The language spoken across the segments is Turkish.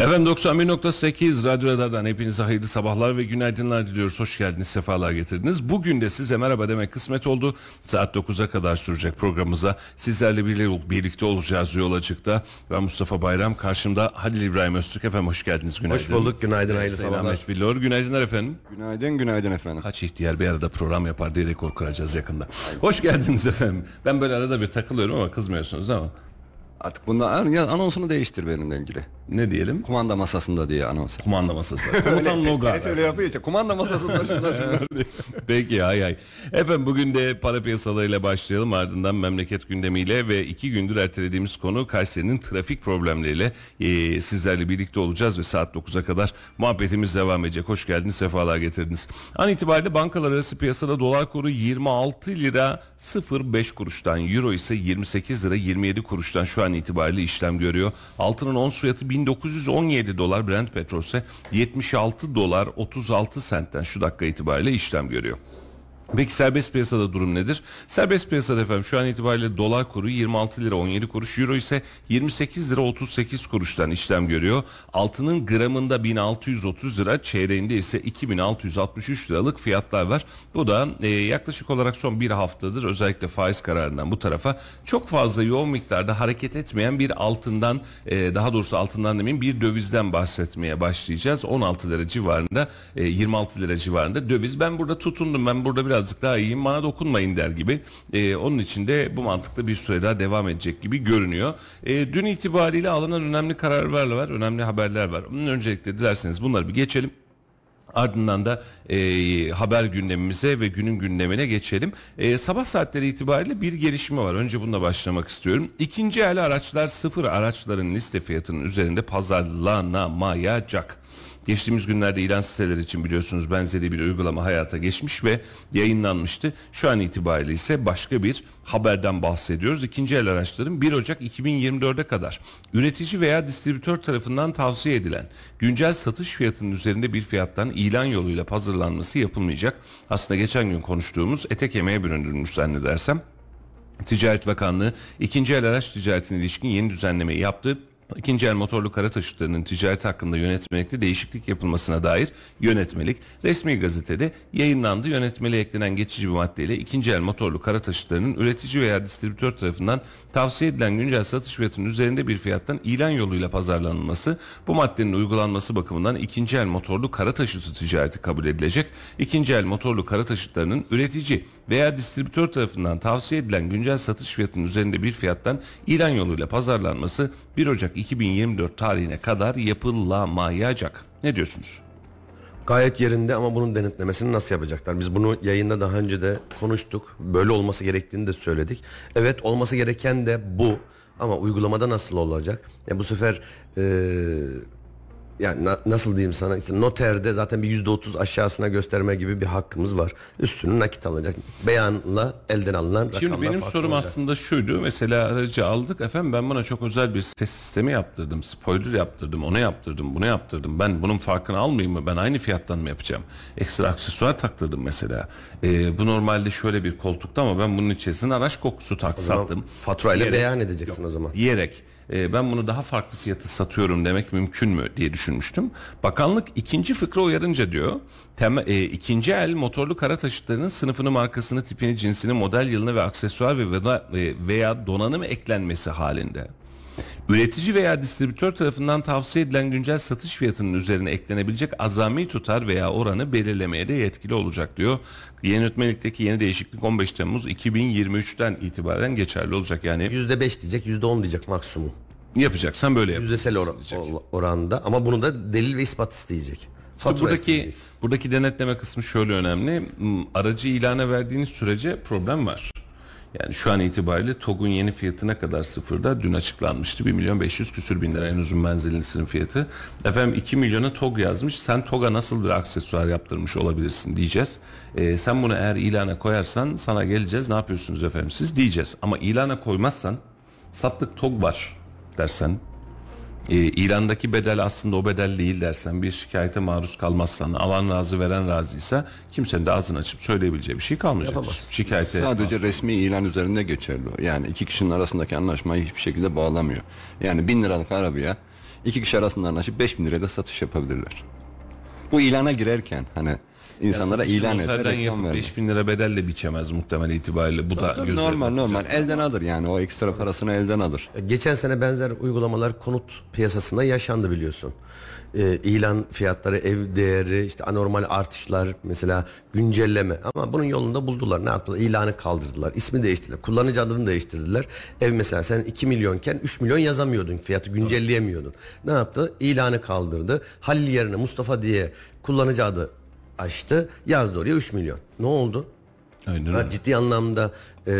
Efendim 91.8 Radyo Radar'dan hepinize hayırlı sabahlar ve günaydınlar diliyoruz. Hoş geldiniz, sefalar getirdiniz. Bugün de size merhaba demek kısmet oldu. Saat 9'a kadar sürecek programımıza sizlerle birlikte olacağız yol açıkta. Ben Mustafa Bayram, karşımda Halil İbrahim Öztürk. Efendim hoş geldiniz, günaydın. Hoş bulduk, günaydın, hayırlı Selamet sabahlar. Billor, günaydınlar efendim. Günaydın, günaydın efendim. Kaç ihtiyar bir arada program yapar diye rekor kıracağız yakında. Hoş geldiniz efendim. Ben böyle arada bir takılıyorum ama kızmıyorsunuz ama Artık bunda ya anonsunu değiştir benimle ilgili. ne diyelim? Kumanda masasında diye anons. Kumanda masası. Komutan Logar. Evet öyle yapıyor işte. Kumanda masasında şunlar şunlar diye. Peki hay hay. Efendim bugün de para piyasalarıyla başlayalım ardından memleket gündemiyle ve iki gündür ertelediğimiz konu Kayseri'nin trafik problemleriyle e, sizlerle birlikte olacağız ve saat 9'a kadar muhabbetimiz devam edecek. Hoş geldiniz, sefalar getirdiniz. An itibariyle bankalar arası piyasada dolar kuru 26 lira 05 kuruştan, euro ise 28 lira 27 kuruştan şu an itibariyle işlem görüyor. Altının ons fiyatı 1917 dolar, Brent petrol ise 76 dolar 36 sentten şu dakika itibariyle işlem görüyor. Peki serbest piyasada durum nedir? Serbest piyasada efendim şu an itibariyle dolar kuru 26 lira 17 kuruş, euro ise 28 lira 38 kuruştan işlem görüyor. Altının gramında 1630 lira, çeyreğinde ise 2663 liralık fiyatlar var. Bu da e, yaklaşık olarak son bir haftadır özellikle faiz kararından bu tarafa çok fazla yoğun miktarda hareket etmeyen bir altından e, daha doğrusu altından demeyeyim bir dövizden bahsetmeye başlayacağız. 16 lira civarında e, 26 lira civarında döviz. Ben burada tutundum ben burada birazcık daha iyiyim bana dokunmayın der gibi. E, onun için de bu mantıkla bir süre daha devam edecek gibi görünüyor. E, dün itibariyle alınan önemli kararlar var, önemli haberler var. Öncelikle dilerseniz bunları bir geçelim. Ardından da e, haber gündemimize ve günün gündemine geçelim. E, sabah saatleri itibariyle bir gelişme var. Önce bununla başlamak istiyorum. İkinci el araçlar sıfır araçların liste fiyatının üzerinde pazarlanamayacak. Geçtiğimiz günlerde ilan siteleri için biliyorsunuz benzeri bir uygulama hayata geçmiş ve yayınlanmıştı. Şu an itibariyle ise başka bir haberden bahsediyoruz. İkinci el araçların 1 Ocak 2024'e kadar üretici veya distribütör tarafından tavsiye edilen güncel satış fiyatının üzerinde bir fiyattan ilan yoluyla pazarlanması yapılmayacak. Aslında geçen gün konuştuğumuz ete kemiğe büründürülmüş zannedersem. Ticaret Bakanlığı ikinci el araç ticaretine ilişkin yeni düzenlemeyi yaptı. İkinci el motorlu kara taşıtlarının ticareti hakkında yönetmelikte değişiklik yapılmasına dair yönetmelik resmi gazetede yayınlandı. Yönetmeliğe eklenen geçici bir maddeyle ikinci el motorlu kara taşıtlarının üretici veya distribütör tarafından tavsiye edilen güncel satış fiyatının üzerinde bir fiyattan ilan yoluyla pazarlanılması bu maddenin uygulanması bakımından ikinci el motorlu kara taşıtı ticareti kabul edilecek. İkinci el motorlu kara taşıtlarının üretici veya distribütör tarafından tavsiye edilen güncel satış fiyatının üzerinde bir fiyattan ilan yoluyla pazarlanması 1 Ocak 2024 tarihine kadar yapılamayacak. Ne diyorsunuz? Gayet yerinde ama bunun denetlemesini nasıl yapacaklar? Biz bunu yayında daha önce de konuştuk. Böyle olması gerektiğini de söyledik. Evet olması gereken de bu. Ama uygulamada nasıl olacak? Ya bu sefer eee yani na- nasıl diyeyim sana işte noterde zaten bir yüzde otuz aşağısına gösterme gibi bir hakkımız var. Üstünü nakit alacak. Beyanla elden alınan Şimdi benim sorum olacak. aslında şuydu. Mesela aracı aldık efendim ben buna çok özel bir ses sistemi yaptırdım. Spoiler yaptırdım, onu yaptırdım, bunu yaptırdım. Ben bunun farkını almayayım mı? Ben aynı fiyattan mı yapacağım? Ekstra aksesuar taktırdım mesela. Ee, bu normalde şöyle bir koltukta ama ben bunun içerisine araç kokusu tak sattım. Faturayla Diyerek- beyan edeceksin o zaman. diyerek e, ben bunu daha farklı fiyatı satıyorum demek mümkün mü diye düşünmüştüm. Bakanlık ikinci fıkra uyarınca diyor tem, e, ikinci el motorlu kara taşıtlarının sınıfını, markasını, tipini, cinsini, model yılını ve aksesuar ve veya, veya donanım eklenmesi halinde Üretici veya distribütör tarafından tavsiye edilen güncel satış fiyatının üzerine eklenebilecek azami tutar veya oranı belirlemeye de yetkili olacak diyor. Yönetmelikteki yeni değişiklik 15 Temmuz 2023'ten itibaren geçerli olacak. Yani %5 diyecek %10 diyecek maksimum. yapacaksan böyle yap. Yüzdesel or- or- oranda ama bunu da delil ve ispat isteyecek. İşte buradaki isteyecek. buradaki denetleme kısmı şöyle önemli. Hmm, Aracı ilana verdiğiniz sürece problem var. Yani şu an itibariyle TOG'un yeni fiyatı ne kadar sıfırda? Dün açıklanmıştı. 1 milyon 500 küsür bin lira en uzun menzilisinin fiyatı. Efendim 2 milyona TOG yazmış. Sen TOG'a nasıl bir aksesuar yaptırmış olabilirsin diyeceğiz. Ee, sen bunu eğer ilana koyarsan sana geleceğiz. Ne yapıyorsunuz efendim siz diyeceğiz. Ama ilana koymazsan sattık TOG var dersen e, ilandaki bedel aslında o bedel değil dersen bir şikayete maruz kalmazsan alan razı veren razıysa kimsenin de ağzını açıp söyleyebileceği bir şey kalmayacaktır. Yapamaz. Şikayete Sadece resmi ilan üzerinde geçerli. o. Yani iki kişinin arasındaki anlaşmayı hiçbir şekilde bağlamıyor. Yani bin liralık arabaya iki kişi arasında anlaşıp beş bin liraya da satış yapabilirler. Bu ilana girerken hani insanlara ilan et. Reklam yapıp verme. 5000 lira bedelle biçemez muhtemel itibariyle. Bu da Tabii gözle normal batacak. normal elden alır yani o ekstra parasını elden alır. Geçen sene benzer uygulamalar konut piyasasında yaşandı biliyorsun. Ee, ilan fiyatları, ev değeri, işte anormal artışlar, mesela güncelleme. Ama bunun yolunda buldular. Ne yaptılar? İlanı kaldırdılar. ismi değiştirdiler. Kullanıcı adını değiştirdiler. Ev mesela sen 2 milyonken 3 milyon yazamıyordun. Fiyatı güncelleyemiyordun. Ne yaptı? İlanı kaldırdı. Halil yerine Mustafa diye kullanıcı adı açtı. Yazdı oraya 3 milyon. Ne oldu? Aynen öyle. ciddi anlamda e,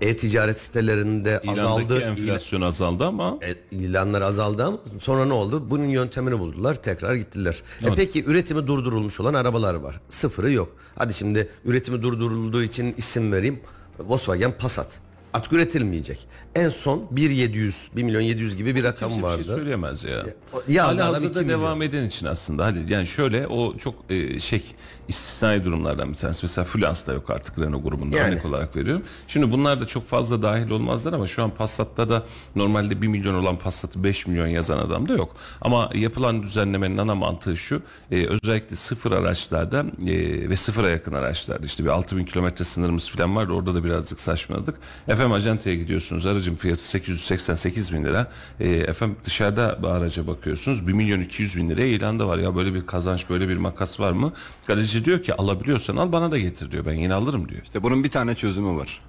e-ticaret sitelerinde İlandaki azaldı. enflasyon azaldı ama E, ilanlar azaldı ama sonra ne oldu? Bunun yöntemini buldular. Tekrar gittiler. E peki üretimi durdurulmuş olan arabalar var. Sıfırı yok. Hadi şimdi üretimi durdurulduğu için isim vereyim. Volkswagen Passat. Artık üretilmeyecek. En son 1.700, 1 milyon 700 gibi bir rakam kimse bir vardı. şey söyleyemez ya. ya Hala adam hazırda iki milyon. devam eden için aslında Halil yani şöyle o çok e, şey istisnai durumlardan bir tanesi. Mesela Fluence da yok artık Renault grubunda Yani. örnek olarak veriyorum. Şimdi bunlar da çok fazla dahil olmazlar ama şu an Passat'ta da normalde 1 milyon olan Passat'ı 5 milyon yazan adam da yok. Ama yapılan düzenlemenin ana mantığı şu e, özellikle sıfır araçlarda e, ve sıfıra yakın araçlarda işte bir 6000 kilometre sınırımız falan var orada da birazcık saçmaladık. Efendim acenteye gidiyorsunuz aracın fiyatı 888 bin lira. E, efendim dışarıda bir araca bakıyorsunuz 1 milyon 200 bin liraya ilanda var ya böyle bir kazanç böyle bir makas var mı? Galerici diyor ki alabiliyorsan al bana da getir diyor ben yine alırım diyor. İşte bunun bir tane çözümü var.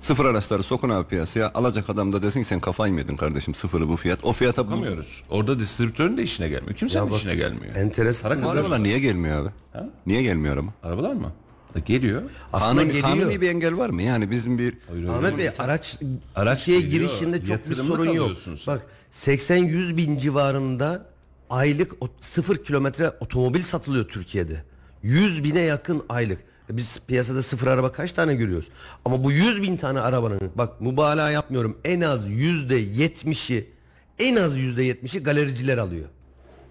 Sıfır araçları sokun abi piyasaya. Alacak adam da desin ki sen kafayı mı yedin kardeşim sıfırı bu fiyat. O fiyata bu. Yapamıyoruz. Orada distribütörün de işine gelmiyor. Kimsenin Ya bak, işine gelmiyor. Enteresan. Bu arabalar niye gelmiyor abi? Niye gelmiyor araba? Arabalar mı? E, Geliyor. Aslında Kanuni, geliyor. kanuni bir engel var mı? Yani bizim bir Ahmet Bey araç, Araç geliyor. girişinde çok bir sorun yok. sen. Bak 80-100 bin civarında aylık o- sıfır kilometre otomobil satılıyor Türkiye'de. 100 bine yakın aylık. E Biz piyasada sıfır araba kaç tane görüyoruz? Ama bu 100 bin tane arabanın bak mübalağa yapmıyorum en az yüzde yetmişi en az yüzde yetmişi galericiler alıyor.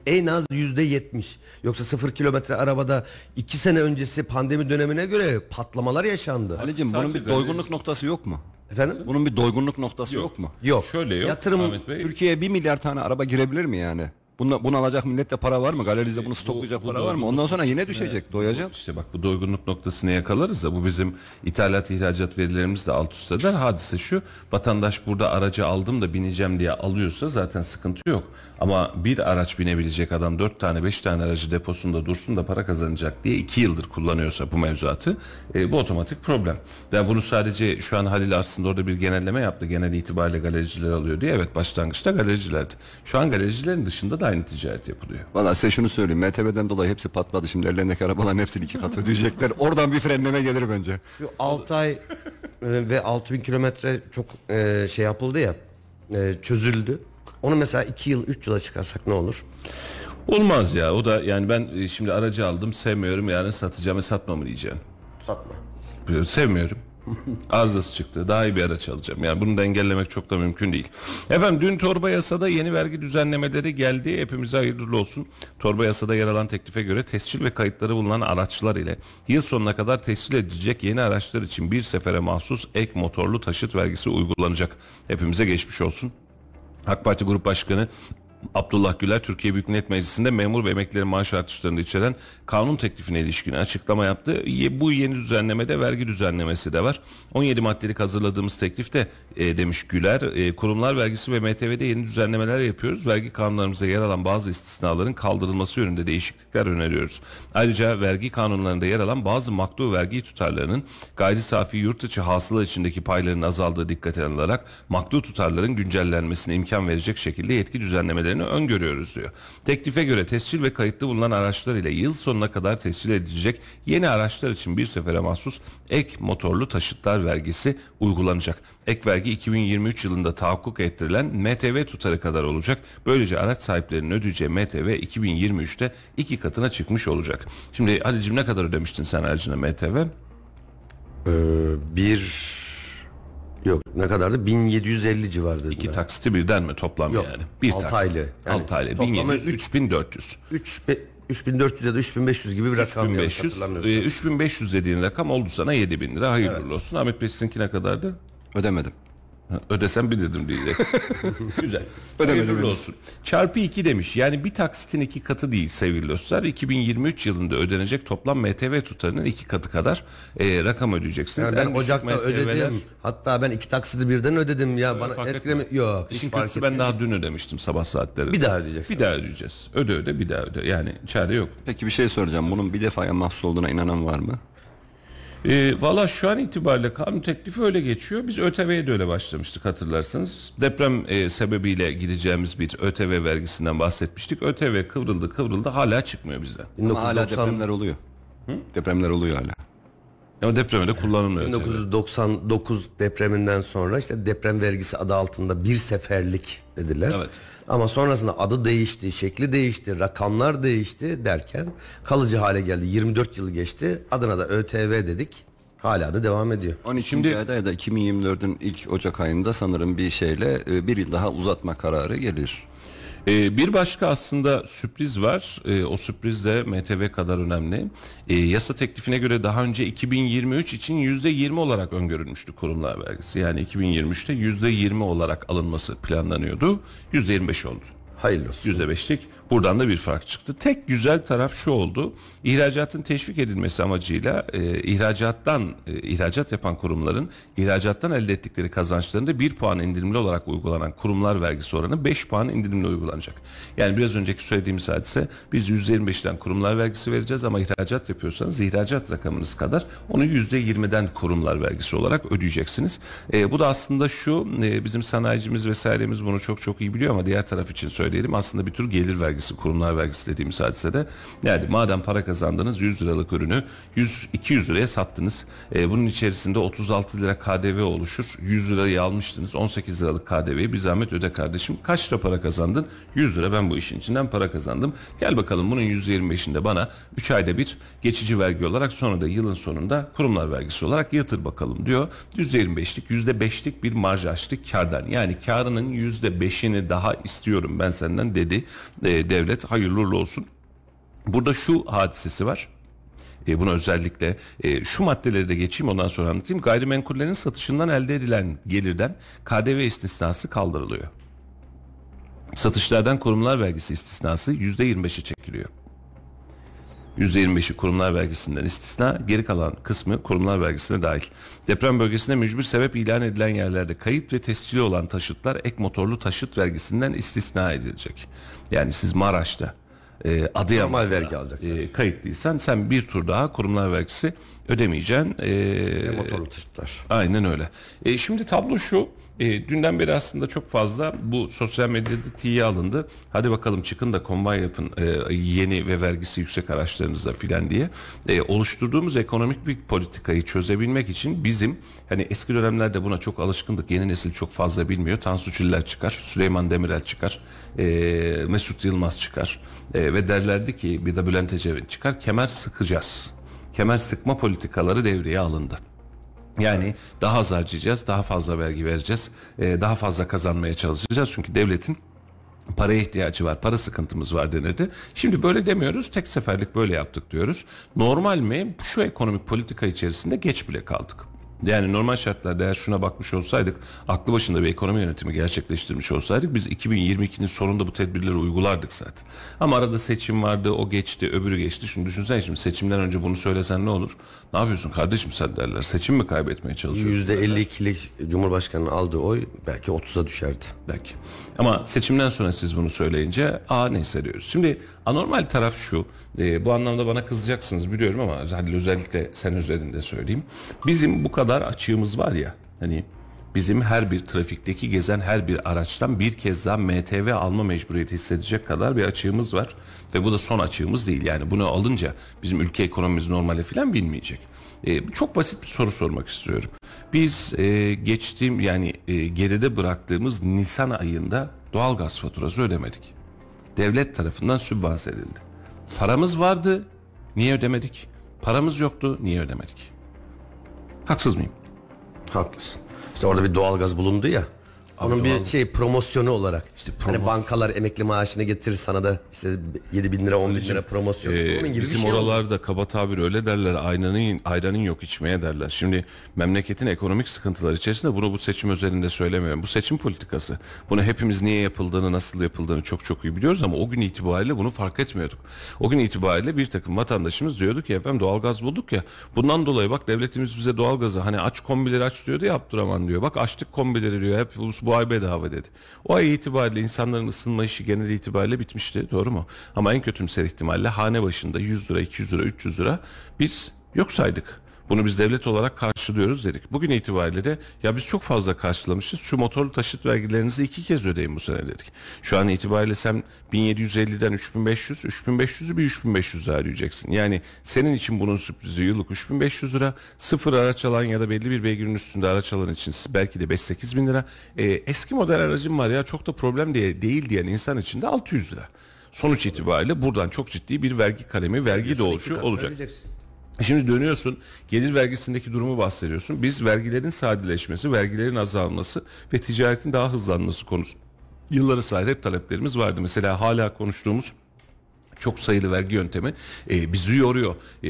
En az yüzde yetmiş. Yoksa sıfır kilometre arabada iki sene öncesi pandemi dönemine göre patlamalar yaşandı. Halicim bunun Sadece bir doygunluk noktası yok mu? Efendim? Bunun bir doygunluk noktası yok, mu? Yok. Şöyle yok. Yatırım Ahmet Bey. Türkiye'ye bir milyar tane araba girebilir mi yani? Bunu, bunu alacak millette para var mı? Galerizde bunu stoklayacak bu para var mı? doygunluk Ondan sonra yine düşecek, doyacak. İşte bak bu doygunluk noktasını yakalarız da bu bizim ithalat ihracat verilerimiz de alt üst eder. Hadise şu vatandaş burada aracı aldım da bineceğim diye alıyorsa zaten sıkıntı yok. Ama bir araç binebilecek adam dört tane beş tane aracı deposunda dursun da para kazanacak diye iki yıldır kullanıyorsa bu mevzuatı e, bu otomatik problem. Yani bunu sadece şu an Halil aslında orada bir genelleme yaptı. Genel itibariyle galericiler alıyor diye. Evet başlangıçta galericilerdi. Şu an galericilerin dışında da aynı ticaret yapılıyor. Valla size şunu söyleyeyim. MTB'den dolayı hepsi patladı. Şimdi ellerindeki arabaların hepsini iki kat ödeyecekler. Oradan bir frenleme gelir bence. Şu 6 ay e, ve 6000 kilometre çok e, şey yapıldı ya e, çözüldü. Onu mesela 2 yıl 3 yıla çıkarsak ne olur? Olmaz ya. O da yani ben e, şimdi aracı aldım sevmiyorum yarın satacağım ve satmamı diyeceğim. Satma. Sevmiyorum. Arızası çıktı. Daha iyi bir araç alacağım. Yani bunu da engellemek çok da mümkün değil. Efendim dün torba yasada yeni vergi düzenlemeleri geldi. Hepimize hayırlı olsun. Torba yasada yer alan teklife göre tescil ve kayıtları bulunan araçlar ile yıl sonuna kadar tescil edilecek yeni araçlar için bir sefere mahsus ek motorlu taşıt vergisi uygulanacak. Hepimize geçmiş olsun. AK Parti Grup Başkanı Abdullah Güler Türkiye Büyük Millet Meclisi'nde memur ve emeklilerin maaş artışlarını içeren kanun teklifine ilişkin açıklama yaptı. Bu yeni düzenlemede vergi düzenlemesi de var. 17 maddelik hazırladığımız teklifte e, demiş Güler, e, kurumlar vergisi ve MTV'de yeni düzenlemeler yapıyoruz. Vergi kanunlarımızda yer alan bazı istisnaların kaldırılması yönünde değişiklikler öneriyoruz. Ayrıca vergi kanunlarında yer alan bazı maktu vergi tutarlarının gayri safi yurt içi hasıla içindeki payların azaldığı dikkate alınarak maktu tutarların güncellenmesine imkan verecek şekilde yetki düzenlemelerini öngörüyoruz diyor. Teklife göre tescil ve kayıtlı bulunan araçlar ile yıl sonuna kadar tescil edilecek yeni araçlar için bir sefere mahsus ek motorlu taşıtlar vergisi uygulanacak. Ek vergi 2023 yılında tahakkuk ettirilen MTV tutarı kadar olacak. Böylece araç sahiplerinin ödeyeceği MTV 2023'te iki katına çıkmış olacak. Şimdi Halicim ne kadar ödemiştin sen harcına MTV? Ee, bir yok ne kadardı? 1750 civarı İki taksiti birden mi toplam Yok, yani? Bir altı taksit. aylı. Yani 6 aylı. toplamı 1700, üç- 3400. 3 3400 ya da 3500 gibi bir rakam yanlış 3500, hatırlamıyorsam. e, 3500 dediğin rakam oldu sana 7000 lira. Hayırlı uğurlu olsun. Ahmet Bey sizinki ne kadardı? Ödemedim. Ödesem bilirdim diyecek. Güzel. Ödemedim olsun. Çarpı 2 demiş. Yani bir taksitin iki katı değil sevgili dostlar. 2023 yılında ödenecek toplam MTV tutarının iki katı kadar e, rakam ödeyeceksiniz. Yani ben En Ocak'ta MTV'ler ödedim. Hatta ben iki taksidi birden ödedim ya. Bana fark etkileme yok. İşin fark kötüsü ben daha dün ödemiştim sabah saatlerinde. Bir daha ödeyeceksin. Bir daha ödeyeceğiz. Öde öde bir daha öde. Yani çare yok. Peki bir şey soracağım. Bunun bir defaya mahsus olduğuna inanan var mı? E, Valla şu an itibariyle kanun teklifi öyle geçiyor. Biz ÖTV'ye de öyle başlamıştık hatırlarsanız. Deprem e, sebebiyle gideceğimiz bir ÖTV vergisinden bahsetmiştik. ÖTV kıvrıldı kıvrıldı hala çıkmıyor bizden. Ama hala 1990 depremler oluyor. Depremler oluyor hala. Ama depremde kullanılmıyor ÖTV. 1999 depreminden sonra işte deprem vergisi adı altında bir seferlik dediler. Evet. Ama sonrasında adı değişti, şekli değişti, rakamlar değişti derken kalıcı hale geldi. 24 yıl geçti. Adına da ÖTV dedik. Hala da devam ediyor. 12. Şimdi- ayda ya da 2024'ün ilk Ocak ayında sanırım bir şeyle e, bir yıl daha uzatma kararı gelir. Ee, bir başka aslında sürpriz var. Ee, o sürpriz de MTV kadar önemli. Ee, yasa teklifine göre daha önce 2023 için %20 olarak öngörülmüştü kurumlar vergisi. Yani 2023'te %20 olarak alınması planlanıyordu. %25 oldu. Hayırlı olsun. %5'lik. Buradan da bir fark çıktı. Tek güzel taraf şu oldu. İhracatın teşvik edilmesi amacıyla e, ihracattan e, ihracat yapan kurumların ihracattan elde ettikleri kazançlarında 1 puan indirimli olarak uygulanan kurumlar vergisi oranı 5 puan indirimli uygulanacak. Yani biraz önceki söylediğimiz hadise biz %25'ten kurumlar vergisi vereceğiz ama ihracat yapıyorsanız ihracat rakamınız kadar onu %20'den kurumlar vergisi olarak ödeyeceksiniz. E, bu da aslında şu e, bizim sanayicimiz vesairemiz bunu çok çok iyi biliyor ama diğer taraf için söyleyelim aslında bir tür gelir vergisi kurumlar vergisi dediğimiz hadisede yani madem para kazandınız 100 liralık ürünü 100 200 liraya sattınız. E, bunun içerisinde 36 lira KDV oluşur. 100 lirayı almıştınız. 18 liralık KDV'yi bir zahmet öde kardeşim. Kaç lira para kazandın? 100 lira ben bu işin içinden para kazandım. Gel bakalım bunun %25'inde bana 3 ayda bir geçici vergi olarak sonra da yılın sonunda kurumlar vergisi olarak yatır bakalım diyor. %25'lik %5'lik bir marj açtı kardan. Yani karının %5'ini daha istiyorum ben senden dedi e, devlet. Hayırlı olsun. Burada şu hadisesi var. E, bunu özellikle e, şu maddeleri de geçeyim ondan sonra anlatayım. Gayrimenkullerin satışından elde edilen gelirden KDV istisnası kaldırılıyor. Satışlardan kurumlar vergisi istisnası %25'e çekiliyor. %25'i kurumlar vergisinden istisna, geri kalan kısmı kurumlar vergisine dahil. Deprem bölgesinde mücbir sebep ilan edilen yerlerde kayıt ve tescili olan taşıtlar ek motorlu taşıt vergisinden istisna edilecek. Yani siz Maraş'ta, e, Adıyaman'da Normal vergi alacaklar. e, kayıtlıysan sen bir tur daha kurumlar vergisi ödemeyeceksin. E, Motorlu taşıtlar. Aynen öyle. E, şimdi tablo şu. E, dünden beri aslında çok fazla bu sosyal medyada tiye alındı. Hadi bakalım çıkın da kombay yapın e, yeni ve vergisi yüksek araçlarınızla filan diye. E, oluşturduğumuz ekonomik bir politikayı çözebilmek için bizim hani eski dönemlerde buna çok alışkındık. Yeni nesil çok fazla bilmiyor. Tansu Çiller çıkar, Süleyman Demirel çıkar, e, Mesut Yılmaz çıkar E, ve derlerdi ki bir de Bülent Ecevit çıkar. Kemer sıkacağız. Kemer sıkma politikaları devreye alındı. Yani daha az harcayacağız, daha fazla vergi vereceğiz, e, daha fazla kazanmaya çalışacağız. Çünkü devletin paraya ihtiyacı var, para sıkıntımız var denirdi. Şimdi böyle demiyoruz, tek seferlik böyle yaptık diyoruz. Normal mi? Şu ekonomik politika içerisinde geç bile kaldık. Yani normal şartlarda eğer şuna bakmış olsaydık, aklı başında bir ekonomi yönetimi gerçekleştirmiş olsaydık biz 2022'nin sonunda bu tedbirleri uygulardık zaten. Ama arada seçim vardı, o geçti, öbürü geçti. Şimdi düşünsene şimdi seçimden önce bunu söylesen ne olur? Ne yapıyorsun kardeşim sen derler. Seçim mi kaybetmeye çalışıyorsun? %52'lik Cumhurbaşkanı'nın aldığı oy belki 30'a düşerdi. belki. Ama seçimden sonra siz bunu söyleyince aa neyse diyoruz. Şimdi anormal taraf şu. e, bu anlamda bana kızacaksınız biliyorum ama özellikle sen özelinde söyleyeyim. Bizim bu kadar açığımız var ya hani bizim her bir trafikteki gezen her bir araçtan bir kez daha MTV alma mecburiyeti hissedecek kadar bir açığımız var. Ve bu da son açığımız değil. Yani bunu alınca bizim ülke ekonomimiz normale falan binmeyecek. E, çok basit bir soru sormak istiyorum. Biz e, geçtiğim yani e, geride bıraktığımız Nisan ayında doğalgaz faturası ödemedik. Devlet tarafından sübvanse edildi. Paramız vardı, niye ödemedik? Paramız yoktu, niye ödemedik? Haksız mıyım? Haklısın. İşte orada bir doğalgaz bulundu ya. Onun bir şey promosyonu olarak. İşte hani promos- bankalar emekli maaşını getirir sana da işte 7 bin lira 10 bin lira promosyon. Ee, Onun gibi bizim şey oldu. oralarda kaba tabir öyle derler ayranın, ayranın yok içmeye derler. Şimdi memleketin ekonomik sıkıntılar içerisinde bunu bu seçim özelinde söylemiyorum. Bu seçim politikası. Bunu hepimiz niye yapıldığını nasıl yapıldığını çok çok iyi biliyoruz ama o gün itibariyle bunu fark etmiyorduk. O gün itibariyle bir takım vatandaşımız diyordu ki efendim doğalgaz bulduk ya bundan dolayı bak devletimiz bize doğalgazı hani aç kombileri aç diyordu ya Abdurrahman diyor. Bak açtık kombileri diyor hep bu, ay bedava dedi. O ay itibariyle insanların ısınma işi genel itibariyle bitmişti doğru mu? Ama en kötümser ihtimalle hane başında 100 lira 200 lira 300 lira biz yok saydık. Bunu biz devlet olarak karşılıyoruz dedik. Bugün itibariyle de ya biz çok fazla karşılamışız. Şu motorlu taşıt vergilerinizi iki kez ödeyin bu sene dedik. Şu an itibariyle sen 1750'den 3500, 3500'ü bir 3500 daha ödeyeceksin. Yani senin için bunun sürprizi yıllık 3500 lira. Sıfır araç alan ya da belli bir beygirin üstünde araç alan için belki de 5-8 bin lira. Ee, eski model aracım var ya çok da problem diye, değil diyen insan için de 600 lira. Sonuç itibariyle buradan çok ciddi bir vergi kalemi, vergi doğuşu olacak. Şimdi dönüyorsun gelir vergisindeki durumu bahsediyorsun. Biz vergilerin sadeleşmesi, vergilerin azalması ve ticaretin daha hızlanması konusu. Yılları sahip hep taleplerimiz vardı. Mesela hala konuştuğumuz çok sayılı vergi yöntemi e, bizi yoruyor. E,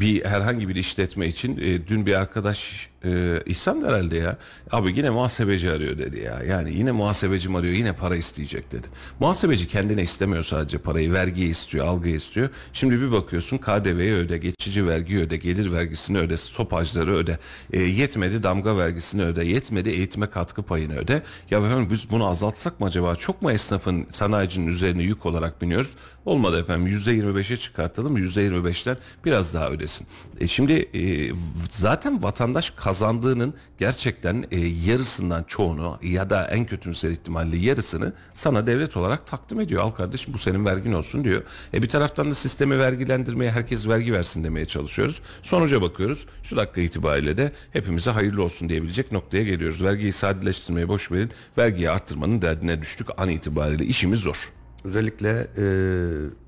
bir herhangi bir işletme için e, dün bir arkadaş e, İhsan da herhalde ya abi yine muhasebeci arıyor dedi ya. Yani yine muhasebecim arıyor yine para isteyecek dedi. Muhasebeci kendine istemiyor sadece parayı vergiyi istiyor algıyı istiyor. Şimdi bir bakıyorsun KDV'yi öde geçici vergi öde gelir vergisini öde stopajları öde e, yetmedi damga vergisini öde yetmedi eğitime katkı payını öde. Ya efendim biz bunu azaltsak mı acaba çok mu esnafın sanayicinin üzerine yük olarak biniyoruz? Olmadı efendim %25'e çıkartalım %25'ten biraz daha ödesin. E şimdi e, zaten vatandaş kazandığının gerçekten e, yarısından çoğunu ya da en kötümser ihtimalle yarısını sana devlet olarak takdim ediyor. Al kardeşim bu senin vergin olsun diyor. E bir taraftan da sistemi vergilendirmeye herkes vergi versin demeye çalışıyoruz. Sonuca bakıyoruz. Şu dakika itibariyle de hepimize hayırlı olsun diyebilecek noktaya geliyoruz. Vergiyi sadeleştirmeye boş verin. Vergiyi arttırmanın derdine düştük an itibariyle. işimiz zor. Özellikle e,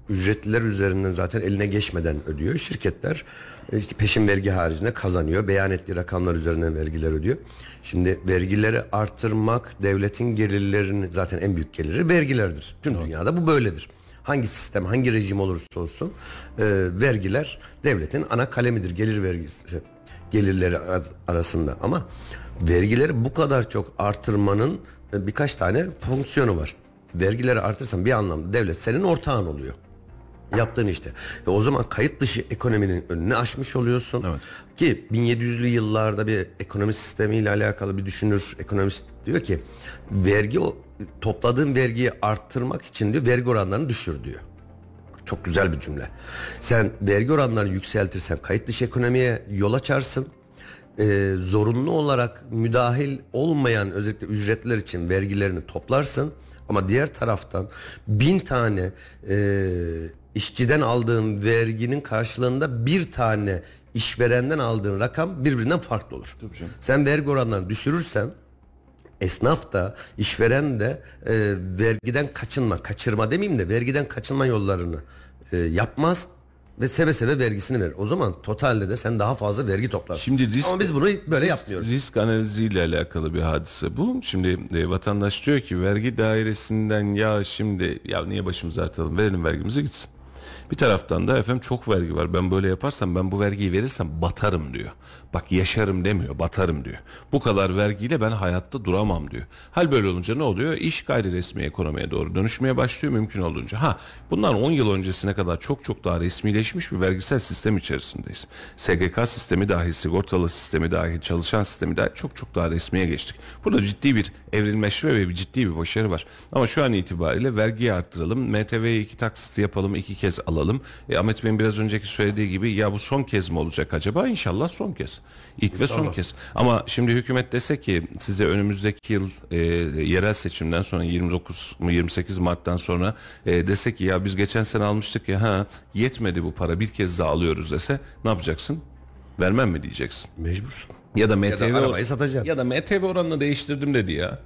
ücretliler üzerinden zaten eline geçmeden ödüyor. Şirketler işte peşin vergi haricinde kazanıyor. Beyan ettiği rakamlar üzerinden vergiler ödüyor. Şimdi vergileri artırmak devletin gelirlerini zaten en büyük geliri vergilerdir. Tüm dünyada bu böyledir. Hangi sistem, hangi rejim olursa olsun e, vergiler devletin ana kalemidir. Gelir vergisi gelirleri ar- arasında ama vergileri bu kadar çok artırmanın e, birkaç tane fonksiyonu var. Vergileri artırsan bir anlamda devlet senin ortağın oluyor. Yaptığın işte. E o zaman kayıt dışı ekonominin önünü aşmış oluyorsun. Evet. Ki 1700'lü yıllarda bir ekonomi sistemiyle alakalı bir düşünür ekonomist diyor ki vergi o topladığın vergiyi arttırmak için diyor vergi oranlarını düşür diyor. Çok güzel bir cümle. Sen vergi oranlarını yükseltirsen kayıt dışı ekonomiye yol açarsın. Ee, zorunlu olarak müdahil olmayan özellikle ücretler için vergilerini toplarsın. Ama diğer taraftan bin tane e, işçiden aldığın verginin karşılığında bir tane işverenden aldığın rakam birbirinden farklı olur. Sen vergi oranlarını düşürürsen esnaf da işveren de e, vergiden kaçınma, kaçırma demeyeyim de vergiden kaçınma yollarını e, yapmaz ve seve seve vergisini verir. O zaman totalde de sen daha fazla vergi toplarsın. Şimdi risk- Ama biz bunu böyle yapmıyoruz. Risk analiziyle alakalı bir hadise bu. Şimdi e, vatandaş diyor ki vergi dairesinden ya şimdi ya niye başımızı artalım verelim vergimizi gitsin. Bir taraftan da efendim çok vergi var. Ben böyle yaparsam ben bu vergiyi verirsem batarım diyor. Bak yaşarım demiyor, batarım diyor. Bu kadar vergiyle ben hayatta duramam diyor. Hal böyle olunca ne oluyor? İş gayri resmi ekonomiye doğru dönüşmeye başlıyor mümkün olduğunca. Ha bundan 10 yıl öncesine kadar çok çok daha resmileşmiş bir vergisel sistem içerisindeyiz. SGK sistemi dahil, sigortalı sistemi dahil, çalışan sistemi dahil çok çok daha resmiye geçtik. Burada ciddi bir evrilmeşme ve bir ciddi bir başarı var. Ama şu an itibariyle vergiyi arttıralım. MTV'yi iki taksit yapalım, iki kez alalım. E, Ahmet Bey'in biraz önceki söylediği gibi ya bu son kez mi olacak acaba? İnşallah son kez. İlk ve son kez. Ama şimdi hükümet dese ki size önümüzdeki yıl e, yerel seçimden sonra 29 mu 28 Mart'tan sonra e, dese ki ya biz geçen sene almıştık ya ha yetmedi bu para bir kez daha alıyoruz dese ne yapacaksın? Vermem mi diyeceksin? Mecbursun. Ya da MTV Ya da arabayı satacaksın. Ya da MTV oranını değiştirdim dedi ya.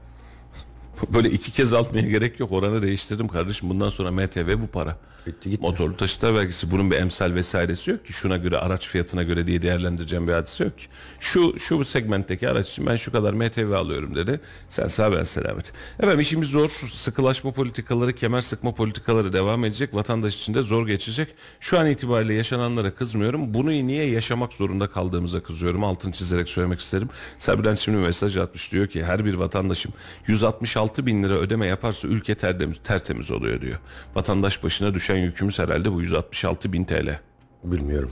Böyle iki kez altmaya gerek yok. Oranı değiştirdim kardeşim. Bundan sonra MTV bu para. Bitti gitti. Motorlu taşıtlar vergisi bunun bir emsal vesairesi yok ki. Şuna göre araç fiyatına göre diye değerlendireceğim bir hadise yok ki. Şu şu segmentteki araç için ben şu kadar MTV alıyorum dedi. Sen sağ ben selamet. Efendim işimiz zor. Sıkılaşma politikaları, kemer sıkma politikaları devam edecek. Vatandaş için de zor geçecek. Şu an itibariyle yaşananlara kızmıyorum. Bunu niye yaşamak zorunda kaldığımıza kızıyorum. Altını çizerek söylemek isterim. Sabren şimdi mesaj atmış diyor ki her bir vatandaşım 166 bin lira ödeme yaparsa ülke tertemiz, tertemiz oluyor diyor. Vatandaş başına düşen yükümüz herhalde bu 166 bin TL. Bilmiyorum.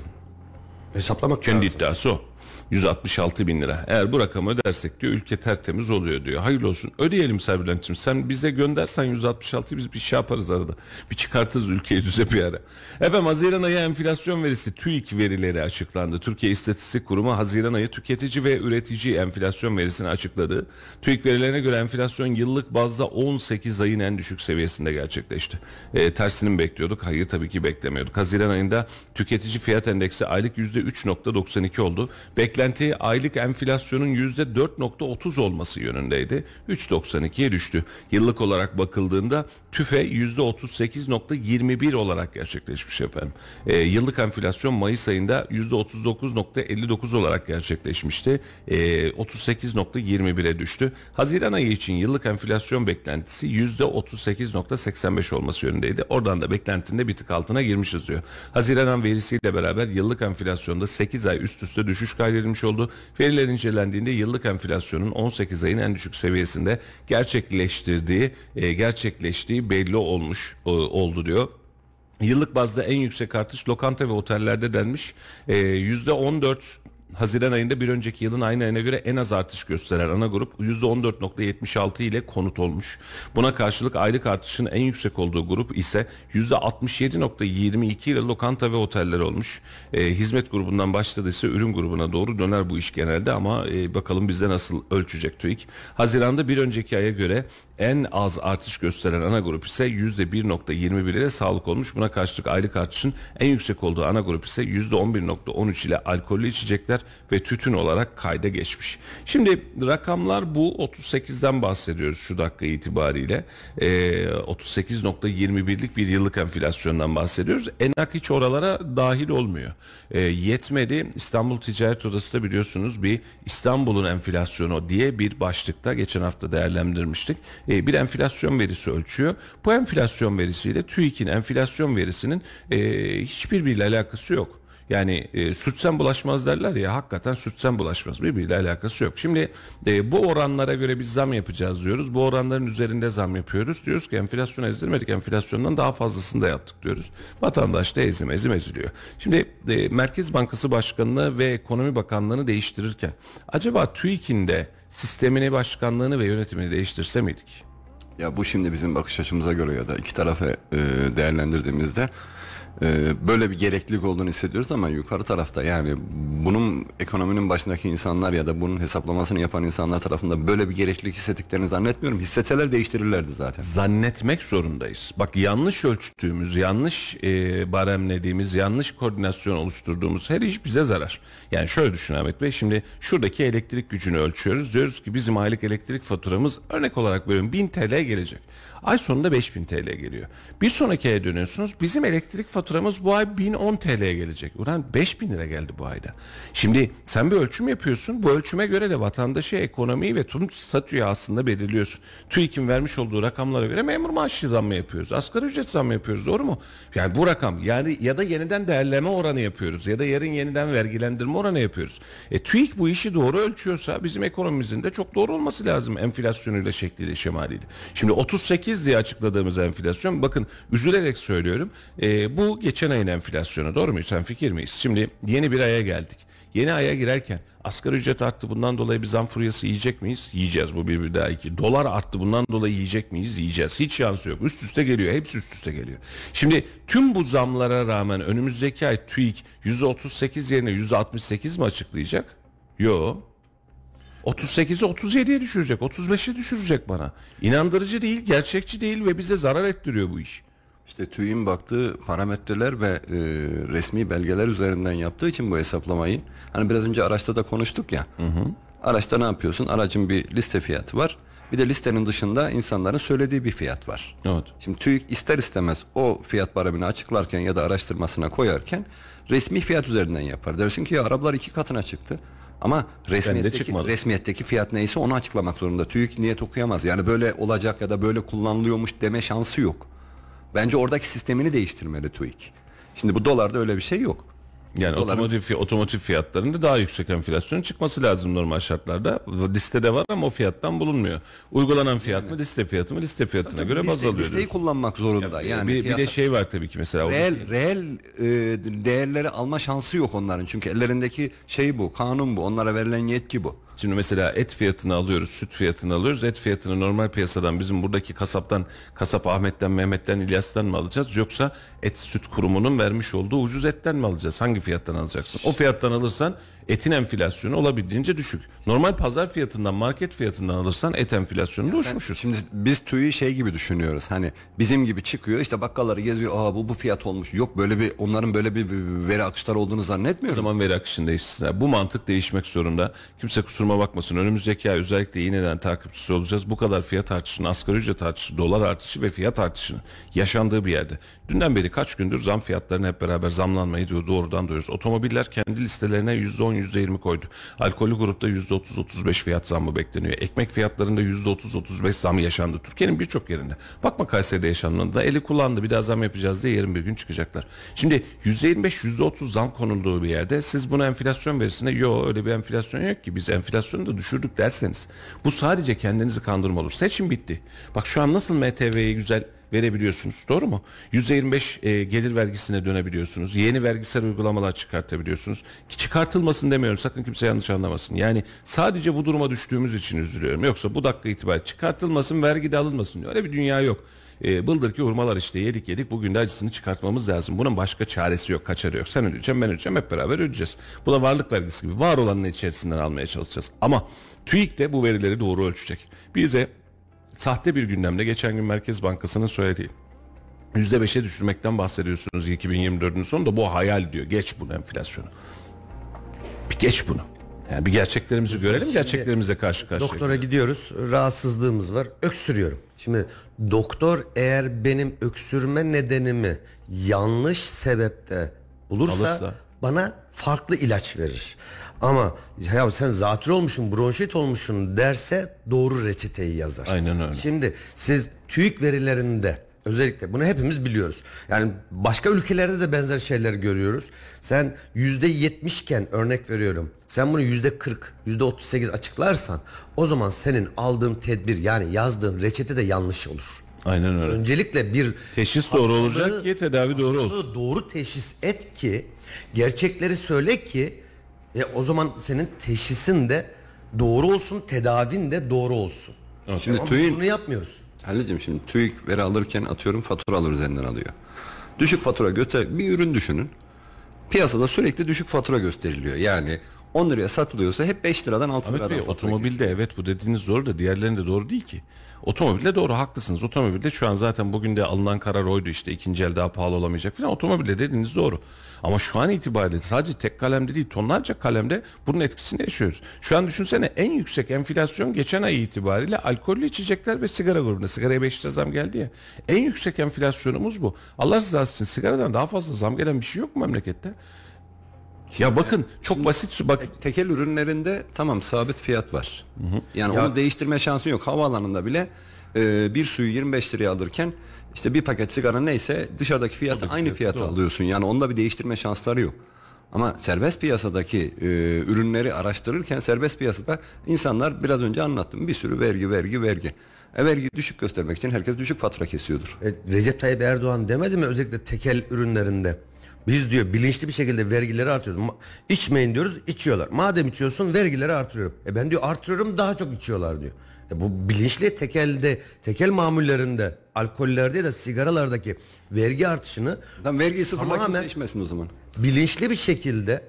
Hesaplamak Kendi lazım. iddiası o. 166 bin lira. Eğer bu rakamı ödersek diyor ülke tertemiz oluyor diyor. Hayırlı olsun. Ödeyelim Serbülent'ciğim. Sen bize göndersen 166'yı biz bir şey yaparız arada. Bir çıkartırız ülkeyi düze bir ara. Efendim Haziran ayı enflasyon verisi TÜİK verileri açıklandı. Türkiye İstatistik Kurumu Haziran ayı tüketici ve üretici enflasyon verisini açıkladı. TÜİK verilerine göre enflasyon yıllık bazda 18 ayın en düşük seviyesinde gerçekleşti. E, tersini mi bekliyorduk? Hayır tabii ki beklemiyorduk. Haziran ayında tüketici fiyat endeksi aylık %3.92 oldu. Beklenti aylık enflasyonun %4.30 olması yönündeydi. 3.92'ye düştü. Yıllık olarak bakıldığında tüfe %38.21 olarak gerçekleşmiş efendim. E, yıllık enflasyon Mayıs ayında %39.59 olarak gerçekleşmişti. E, 38.21'e düştü. Haziran ayı için yıllık enflasyon beklentisi %38.85 olması yönündeydi. Oradan da beklentinde bir tık altına girmişiz diyor. Haziran verisiyle beraber yıllık enflasyonda 8 ay üst üste düşüş kaydedilmiş oldu. Veriler incelendiğinde yıllık enflasyonun 18 ayın en düşük seviyesinde gerçekleştirdiği, e, gerçekleştiği belli olmuş e, oldu diyor. Yıllık bazda en yüksek artış lokanta ve otellerde denmiş. Ee, %14 Haziran ayında bir önceki yılın aynı ayına göre en az artış gösteren ana grup %14.76 ile konut olmuş. Buna karşılık aylık artışın en yüksek olduğu grup ise %67.22 ile lokanta ve oteller olmuş. Ee, hizmet grubundan başladıysa ürün grubuna doğru döner bu iş genelde ama e, bakalım bizde nasıl ölçecek TÜİK. Haziranda bir önceki aya göre en az artış gösteren ana grup ise %1.21 ile sağlık olmuş. Buna karşılık aylık artışın en yüksek olduğu ana grup ise %11.13 ile alkollü içecekler ve tütün olarak kayda geçmiş. Şimdi rakamlar bu 38'den bahsediyoruz şu dakika itibariyle. Ee, 38.21'lik bir yıllık enflasyondan bahsediyoruz. Enak hiç oralara dahil olmuyor. Ee, yetmedi İstanbul Ticaret Odası da biliyorsunuz bir İstanbul'un enflasyonu diye bir başlıkta geçen hafta değerlendirmiştik. Ee, bir enflasyon verisi ölçüyor. Bu enflasyon verisiyle TÜİK'in enflasyon verisinin e, hiçbirbiriyle alakası yok. Yani e, sürtsen bulaşmaz derler ya hakikaten sürtsen bulaşmaz birbiriyle alakası yok. Şimdi e, bu oranlara göre biz zam yapacağız diyoruz. Bu oranların üzerinde zam yapıyoruz. Diyoruz ki enflasyon ezdirmedik enflasyondan daha fazlasını da yaptık diyoruz. Vatandaş da ezim ezim eziliyor. Şimdi e, Merkez Bankası Başkanı'nı ve Ekonomi Bakanlığı'nı değiştirirken acaba TÜİK'in de sistemini, başkanlığını ve yönetimini değiştirse miydik? Ya bu şimdi bizim bakış açımıza göre ya da iki tarafı e, değerlendirdiğimizde böyle bir gereklilik olduğunu hissediyoruz ama yukarı tarafta yani bunun ekonominin başındaki insanlar ya da bunun hesaplamasını yapan insanlar tarafında böyle bir gereklilik hissettiklerini zannetmiyorum. Hissetseler değiştirirlerdi zaten. zannetmek zorundayız. Bak yanlış ölçtüğümüz, yanlış e, baremlediğimiz, yanlış koordinasyon oluşturduğumuz her iş bize zarar. Yani şöyle düşün Ahmet Bey, şimdi şuradaki elektrik gücünü ölçüyoruz. Diyoruz ki bizim aylık elektrik faturamız örnek olarak böyle 1000 TL gelecek. Ay sonunda 5000 TL geliyor. Bir sonraki aya dönüyorsunuz. Bizim elektrik faturamız bu ay 1010 TL'ye gelecek. Ulan 5000 lira geldi bu ayda. Şimdi sen bir ölçüm yapıyorsun. Bu ölçüme göre de vatandaşı, ekonomiyi ve tüm statüyü aslında belirliyorsun. TÜİK'in vermiş olduğu rakamlara göre memur maaşı zammı yapıyoruz. Asgari ücret zammı yapıyoruz. Doğru mu? Yani bu rakam yani ya da yeniden değerleme oranı yapıyoruz ya da yarın yeniden vergilendirme oranı yapıyoruz. E TÜİK bu işi doğru ölçüyorsa bizim ekonomimizin de çok doğru olması lazım enflasyonuyla şekliyle şemaliyle. Şimdi 38 diye açıkladığımız enflasyon bakın üzülerek söylüyorum. e, bu geçen ayın enflasyonu doğru mu? Sen fikir miyiz? Şimdi yeni bir aya geldik. Yeni aya girerken asgari ücret arttı bundan dolayı bir zam furyası yiyecek miyiz? Yiyeceğiz bu bir bir daha iki. Dolar arttı bundan dolayı yiyecek miyiz? Yiyeceğiz. Hiç şansı yok. Üst üste geliyor. Hepsi üst üste geliyor. Şimdi tüm bu zamlara rağmen önümüzdeki ay TÜİK %38 yerine %68 mi açıklayacak? Yok. 38'i 37'ye düşürecek, 35'e düşürecek bana. İnandırıcı değil, gerçekçi değil ve bize zarar ettiriyor bu iş. İşte TÜİ'nin baktığı parametreler ve e, resmi belgeler üzerinden yaptığı için bu hesaplamayı hani biraz önce araçta da konuştuk ya. Araçta ne yapıyorsun? Aracın bir liste fiyatı var. Bir de listenin dışında insanların söylediği bir fiyat var. Evet. Şimdi TÜİK ister istemez o fiyat baremini açıklarken ya da araştırmasına koyarken resmi fiyat üzerinden yapar. Dersin ki ya arabalar iki katına çıktı. Ama resmiyetteki, resmiyetteki fiyat neyse onu açıklamak zorunda. TÜİK niyet okuyamaz. Yani böyle olacak ya da böyle kullanılıyormuş deme şansı yok. Bence oradaki sistemini değiştirmeli TÜİK. Şimdi bu dolarda öyle bir şey yok. Yani Doların- otomotiv, otomotiv fiyatlarında daha yüksek enflasyon çıkması lazım normal şartlarda. Listede var ama o fiyattan bulunmuyor. Uygulanan fiyat mı liste fiyatı mı liste fiyatına göre baz Liste, alıyoruz. listeyi kullanmak zorunda. yani bir, bir de piyasa- şey var tabii ki mesela. Reel, oradaki- reel e, değerleri alma şansı yok onların. Çünkü ellerindeki şey bu, kanun bu. Onlara verilen yetki bu. Şimdi mesela et fiyatını alıyoruz, süt fiyatını alıyoruz. Et fiyatını normal piyasadan bizim buradaki kasaptan, kasap Ahmet'ten, Mehmet'ten, İlyas'tan mı alacağız? Yoksa et süt kurumunun vermiş olduğu ucuz etten mi alacağız? Hangi fiyattan alacaksın? O fiyattan alırsan etin enflasyonu olabildiğince düşük. Normal pazar fiyatından, market fiyatından alırsan et enflasyonu da uçmuşuz. Şimdi biz TÜİ'yi şey gibi düşünüyoruz. Hani bizim gibi çıkıyor işte bakkalları geziyor. Aa bu bu fiyat olmuş. Yok böyle bir onların böyle bir veri akışları olduğunu O zannetmiyorum. zaman veri akışını değiştirsinler. Bu mantık değişmek zorunda. Kimse kusuruma bakmasın. Önümüzdeki ay özellikle iğneden takipçisi olacağız. Bu kadar fiyat artışının, asgari ücret artışı, dolar artışı ve fiyat artışının yaşandığı bir yerde. Dünden beri kaç gündür zam fiyatlarını hep beraber zamlanmayı diyor, doğrudan duyuyoruz. Otomobiller kendi listelerine %10, %20 koydu. Alkollü grupta %30-35 fiyat zammı bekleniyor. Ekmek fiyatlarında %30-35 zam yaşandı. Türkiye'nin birçok yerinde. Bakma Kayseri'de yaşandı. Eli kullandı bir daha zam yapacağız diye yarın bir gün çıkacaklar. Şimdi %25 %30 zam konulduğu bir yerde siz buna enflasyon verisine yok öyle bir enflasyon yok ki biz enflasyonu da düşürdük derseniz bu sadece kendinizi kandırma olur. Seçim bitti. Bak şu an nasıl MTV'yi güzel verebiliyorsunuz. Doğru mu? %25 e, gelir vergisine dönebiliyorsunuz. Yeni vergisel uygulamalar çıkartabiliyorsunuz. Ki çıkartılmasın demiyorum. Sakın kimse yanlış anlamasın. Yani sadece bu duruma düştüğümüz için üzülüyorum. Yoksa bu dakika itibariyle çıkartılmasın, vergi de alınmasın. Öyle bir dünya yok. E, bıldır ki hurmalar işte yedik yedik bugün de acısını çıkartmamız lazım. Bunun başka çaresi yok, kaçarı yok. Sen ödeyeceksin, ben ödeyeceğim, hep beraber ödeyeceğiz. Bu da varlık vergisi gibi var olanın içerisinden almaya çalışacağız. Ama TÜİK de bu verileri doğru ölçecek. Bize sahte bir gündemde geçen gün Merkez Bankası'nın söylediği %5'e düşürmekten bahsediyorsunuz 2024'ün sonunda bu hayal diyor. Geç bunu enflasyonu. Bir geç bunu. Yani bir gerçeklerimizi görelim, gerçeklerimizle karşı karşıya. Doktora gidiyoruz. Rahatsızlığımız var. Öksürüyorum. Şimdi doktor eğer benim öksürme nedenimi yanlış sebepte bulursa Alırsa. bana farklı ilaç verir. Ama ya sen zatürre olmuşsun, bronşit olmuşsun derse doğru reçeteyi yazar. Aynen öyle. Şimdi siz TÜİK verilerinde özellikle bunu hepimiz biliyoruz. Yani başka ülkelerde de benzer şeyler görüyoruz. Sen yüzde yetmiş iken örnek veriyorum. Sen bunu yüzde kırk, yüzde otuz sekiz açıklarsan o zaman senin aldığın tedbir yani yazdığın reçete de yanlış olur. Aynen öyle. Öncelikle bir Teşhis doğru olacak ki tedavi doğru olsun. doğru teşhis et ki gerçekleri söyle ki e, o zaman senin teşhisin de doğru olsun, tedavin de doğru olsun. Şimdi Ama TÜİ'nin bunu yapmıyoruz. Halil'cim şimdi TÜİK veri alırken atıyorum faturalar üzerinden alıyor. Düşük fatura göte bir ürün düşünün. Piyasada sürekli düşük fatura gösteriliyor. Yani 10 liraya satılıyorsa hep 5 liradan 6 Ahmet liradan Bey fatura otomobilde kesiyor. evet bu dediğiniz doğru da diğerlerinde doğru değil ki. Otomobilde doğru haklısınız. Otomobilde şu an zaten bugün de alınan karar oydu işte ikinci el daha pahalı olamayacak falan. Otomobilde dediğiniz doğru. Ama şu an itibariyle sadece tek kalemde değil tonlarca kalemde bunun etkisini yaşıyoruz. Şu an düşünsene en yüksek enflasyon geçen ay itibariyle alkollü içecekler ve sigara grubunda. Sigaraya 5 lira zam geldi ya. En yüksek enflasyonumuz bu. Allah rızası için sigaradan daha fazla zam gelen bir şey yok mu memlekette? Ya bakın çok basit su bak Tekel ürünlerinde tamam sabit fiyat var. Yani onu değiştirme şansın yok. Havaalanında bile e, bir suyu 25 liraya alırken işte bir paket sigara neyse dışarıdaki fiyatı aynı fiyata alıyorsun. Yani onda bir değiştirme şansları yok. Ama serbest piyasadaki e, ürünleri araştırırken serbest piyasada insanlar biraz önce anlattım bir sürü vergi vergi vergi. E, vergi düşük göstermek için herkes düşük fatura kesiyordur. E, Recep Tayyip Erdoğan demedi mi özellikle tekel ürünlerinde? Biz diyor bilinçli bir şekilde vergileri artıyoruz. Ma- içmeyin diyoruz içiyorlar. Madem içiyorsun vergileri artırıyorum. E ben diyor artırıyorum daha çok içiyorlar diyor. E bu bilinçli tekelde, tekel mamullerinde, alkollerde de sigaralardaki vergi artışını Tam vergiyi sıfırla Tamamen- içmesin o zaman. bilinçli bir şekilde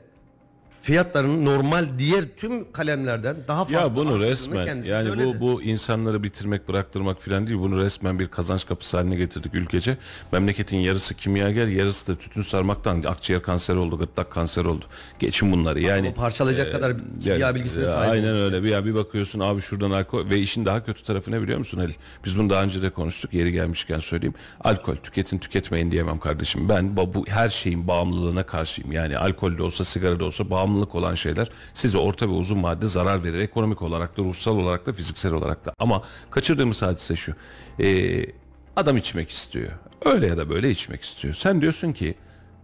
fiyatların normal diğer tüm kalemlerden daha farklı Ya bunu resmen yani söyledi. bu bu insanları bitirmek bıraktırmak falan değil. Bunu resmen bir kazanç kapısı haline getirdik ülkece. Memleketin yarısı kimyager, yarısı da tütün sarmaktan akciğer kanseri oldu, gırtlak kanseri oldu. Geçin bunları. Yani Ama parçalayacak kadar kimya bilgisine e, sahip Aynen öyle. Bir ya bir bakıyorsun abi şuradan alkol ve işin daha kötü tarafı ne biliyor musun Halil? Biz bunu daha önce de konuştuk. Yeri gelmişken söyleyeyim. Alkol tüketin tüketmeyin diyemem kardeşim. Ben bu her şeyin bağımlılığına karşıyım. Yani alkol de olsa sigara da olsa bağımlılık olan şeyler size orta ve uzun vadede zarar verir. Ekonomik olarak da ruhsal olarak da fiziksel olarak da. Ama kaçırdığımız hadise şu. Ee, adam içmek istiyor. Öyle ya da böyle içmek istiyor. Sen diyorsun ki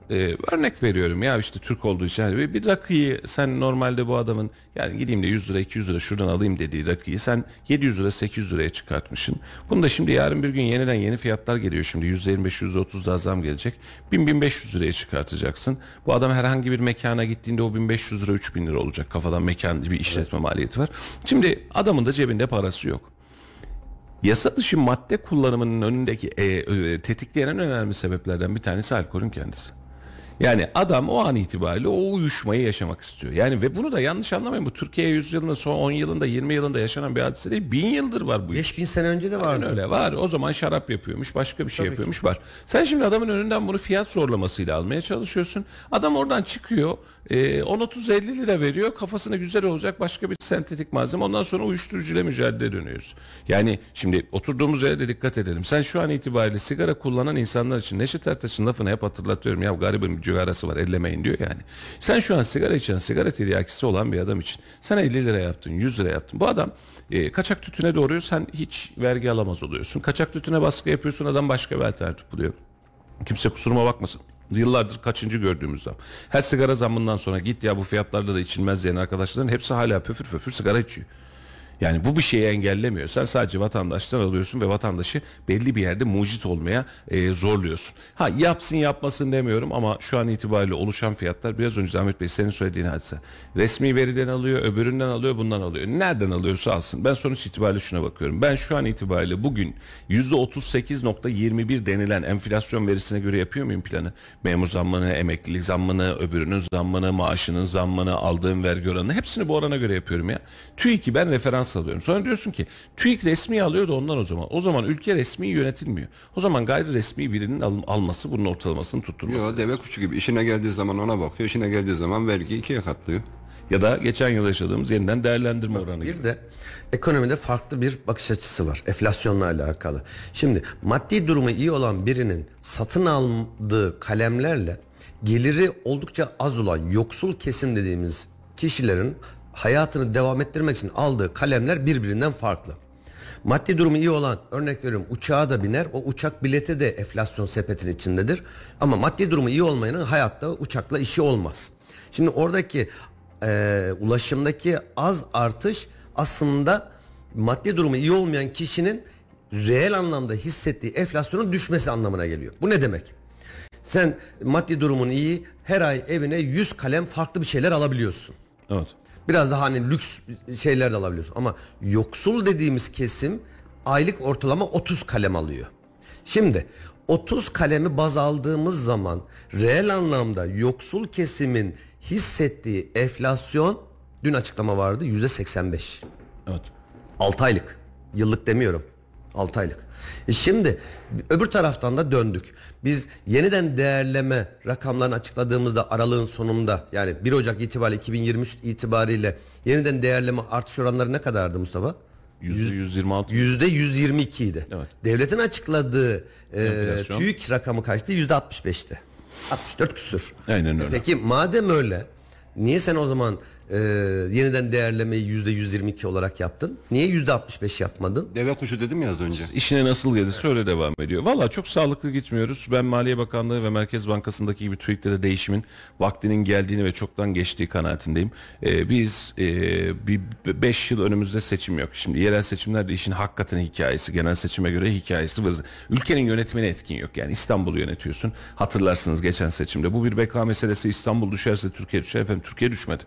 ee, örnek veriyorum ya işte Türk olduğu için bir, bir rakıyı sen normalde bu adamın yani gideyim de 100 lira 200 lira şuradan alayım dediği rakıyı sen 700 lira 800 liraya çıkartmışsın. Bunu da şimdi yarın bir gün yeniden yeni fiyatlar geliyor şimdi %25 %30 daha zam gelecek. 1000-1500 liraya çıkartacaksın. Bu adam herhangi bir mekana gittiğinde o 1500 lira 3000 lira olacak. Kafadan mekan bir işletme maliyeti var. Şimdi adamın da cebinde parası yok. Yasa dışı madde kullanımının önündeki e, e, tetikleyen en önemli sebeplerden bir tanesi alkolün kendisi. Yani adam o an itibariyle o uyuşmayı yaşamak istiyor. Yani ve bunu da yanlış anlamayın. Bu Türkiye 100 yılında son 10 yılında 20 yılında yaşanan bir hadise değil. Bin yıldır var bu iş. 5000 sene önce de vardı. öyle var. O zaman şarap yapıyormuş, başka bir şey yapıyormuş var. Sen şimdi adamın önünden bunu fiyat zorlamasıyla almaya çalışıyorsun. Adam oradan çıkıyor, e, 10-30-50 lira veriyor. Kafasına güzel olacak başka bir sentetik malzeme. Ondan sonra uyuşturucuyla mücadele dönüyoruz. Yani şimdi oturduğumuz yere de dikkat edelim. Sen şu an itibariyle sigara kullanan insanlar için Neşet Ertaş'ın lafını hep hatırlatıyorum. Ya garibin bir cigarası var ellemeyin diyor yani. Sen şu an sigara içen, sigara tiryakisi olan bir adam için sen 50 lira yaptın, 100 lira yaptın. Bu adam e, kaçak tütüne doğruyor sen hiç vergi alamaz oluyorsun. Kaçak tütüne baskı yapıyorsun adam başka bir alternatif buluyor. Kimse kusuruma bakmasın. Yıllardır kaçıncı gördüğümüz zam. Her sigara zammından sonra git ya bu fiyatlarda da içilmez diyen arkadaşların hepsi hala pöfür pöfür sigara içiyor. Yani bu bir şeyi engellemiyor. Sen sadece vatandaştan alıyorsun ve vatandaşı belli bir yerde mucit olmaya e, zorluyorsun. Ha yapsın yapmasın demiyorum ama şu an itibariyle oluşan fiyatlar biraz önce Ahmet Bey senin söylediğin hadise. Resmi veriden alıyor, öbüründen alıyor, bundan alıyor. Nereden alıyorsa alsın. Ben sonuç itibariyle şuna bakıyorum. Ben şu an itibariyle bugün %38.21 denilen enflasyon verisine göre yapıyor muyum planı? Memur zammını, emeklilik zammını, öbürünün zammını, maaşının zammını, aldığım vergi oranını hepsini bu orana göre yapıyorum ya. TÜİK'i ben referans alıyorum. Sonra diyorsun ki TÜİK resmi alıyor da ondan o zaman. O zaman ülke resmi yönetilmiyor. O zaman gayri resmi birinin al- alması bunun ortalamasını tutturması. Yok deve kuşu gibi işine geldiği zaman ona bakıyor. işine geldiği zaman vergi ikiye katlıyor. Ya da geçen yıl yaşadığımız yeniden değerlendirme oranı gibi. Bir de ekonomide farklı bir bakış açısı var. Enflasyonla alakalı. Şimdi maddi durumu iyi olan birinin satın aldığı kalemlerle geliri oldukça az olan yoksul kesim dediğimiz kişilerin hayatını devam ettirmek için aldığı kalemler birbirinden farklı. Maddi durumu iyi olan örnek veriyorum uçağa da biner o uçak bileti de enflasyon sepetin içindedir. Ama maddi durumu iyi olmayanın hayatta uçakla işi olmaz. Şimdi oradaki e, ulaşımdaki az artış aslında maddi durumu iyi olmayan kişinin reel anlamda hissettiği enflasyonun düşmesi anlamına geliyor. Bu ne demek? Sen maddi durumun iyi her ay evine 100 kalem farklı bir şeyler alabiliyorsun. Evet. Biraz daha hani lüks şeyler de alabiliyorsun. Ama yoksul dediğimiz kesim aylık ortalama 30 kalem alıyor. Şimdi 30 kalemi baz aldığımız zaman reel anlamda yoksul kesimin hissettiği enflasyon dün açıklama vardı yüzde 85. Evet. 6 aylık. Yıllık demiyorum. 6 aylık. E şimdi öbür taraftan da döndük. Biz yeniden değerleme rakamlarını açıkladığımızda aralığın sonunda yani 1 Ocak itibariyle 2023 itibariyle yeniden değerleme artış oranları ne kadardı Mustafa? Yüzde 126. Yüzde 122 idi. Evet. Devletin açıkladığı e, Enflasyon. TÜİK rakamı kaçtı? Yüzde 65'ti. 64 küsür. Aynen öyle. Peki madem öyle niye sen o zaman e, yeniden değerlemeyi yüzde 122 olarak yaptın? Niye yüzde 65 yapmadın? Deve kuşu dedim ya az önce. İşine nasıl gelirse öyle devam ediyor. Valla çok sağlıklı gitmiyoruz. Ben Maliye Bakanlığı ve Merkez Bankası'ndaki gibi TÜİK'te de değişimin vaktinin geldiğini ve çoktan geçtiği kanaatindeyim. Ee, biz e, bir 5 yıl önümüzde seçim yok. Şimdi yerel seçimlerde işin hakikaten hikayesi. Genel seçime göre hikayesi var. Ülkenin yönetimine etkin yok. Yani İstanbul'u yönetiyorsun. Hatırlarsınız geçen seçimde. Bu bir beka meselesi. İstanbul düşerse Türkiye düşer. Efendim Türkiye düşmedi.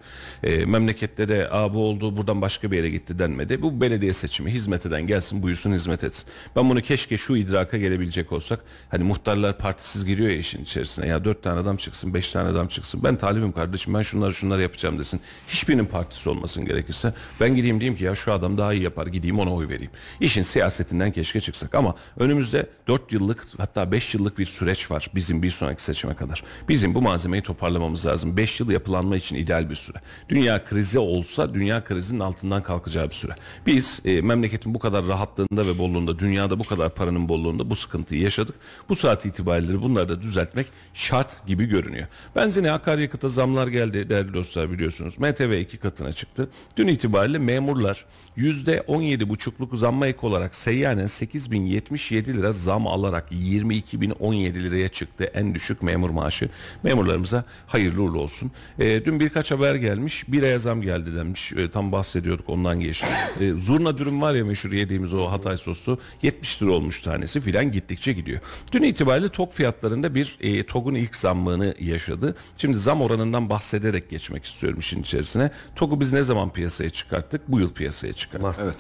Ee, memlekette de Aa, bu oldu buradan başka bir yere gitti denmedi. Bu belediye seçimi hizmet eden gelsin buyursun hizmet etsin. Ben bunu keşke şu idraka gelebilecek olsak. Hani muhtarlar partisiz giriyor ya işin içerisine. Ya dört tane adam çıksın beş tane adam çıksın. Ben talibim kardeşim ben şunları şunları yapacağım desin. Hiçbirinin partisi olmasın gerekirse. Ben gideyim diyeyim ki ya şu adam daha iyi yapar gideyim ona oy vereyim. İşin siyasetinden keşke çıksak ama önümüzde 4 yıllık hatta 5 yıllık bir süreç var bizim bir sonraki seçime kadar. Bizim bu malzemeyi toparlamamız lazım. 5 yıl yapılanma için ideal bir süre. Dünya krizi olsa dünya krizinin altından kalkacağı bir süre. Biz e, memleketin bu kadar rahatlığında ve bolluğunda dünyada bu kadar paranın bolluğunda bu sıkıntıyı yaşadık. Bu saat itibariyle bunları da düzeltmek şart gibi görünüyor. Benzine akaryakıta zamlar geldi değerli dostlar biliyorsunuz. MTV iki katına çıktı. Dün itibariyle memurlar %17,5'luk zamma ek olarak seyyanen 8077 lira zam alarak 22.017 liraya çıktı en düşük memur maaşı. Memurlarımıza hayırlı uğurlu olsun. E, dün birkaç haber gelmiş. Bir aya zam geldi denmiş. E, tam bahsediyorduk ondan geçti. E, zurna dürüm var ya meşhur yediğimiz o Hatay soslu 70 lira olmuş tanesi filan gittikçe gidiyor. Dün itibariyle tok fiyatlarında bir e, TOG'un ilk zammını yaşadı. Şimdi zam oranından bahsederek geçmek istiyorum işin içerisine. TOG'u biz ne zaman piyasaya çıkarttık? Bu yıl piyasaya çıkarttık. Mart. Evet.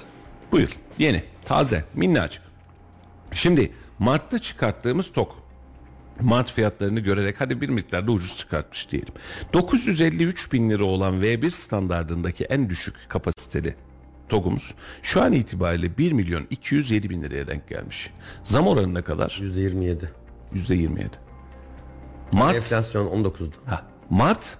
Bu yıl yeni, taze, minnacık. Şimdi Mart'ta çıkarttığımız tok Mart fiyatlarını görerek hadi bir miktarda ucuz çıkartmış diyelim. 953 bin lira olan V1 standardındaki en düşük kapasiteli TOG'umuz şu an itibariyle 1 milyon 207 bin liraya denk gelmiş. Zam oranı ne kadar? Yüzde 27. %27. Mart, Enflasyon 19'du. ha, Mart,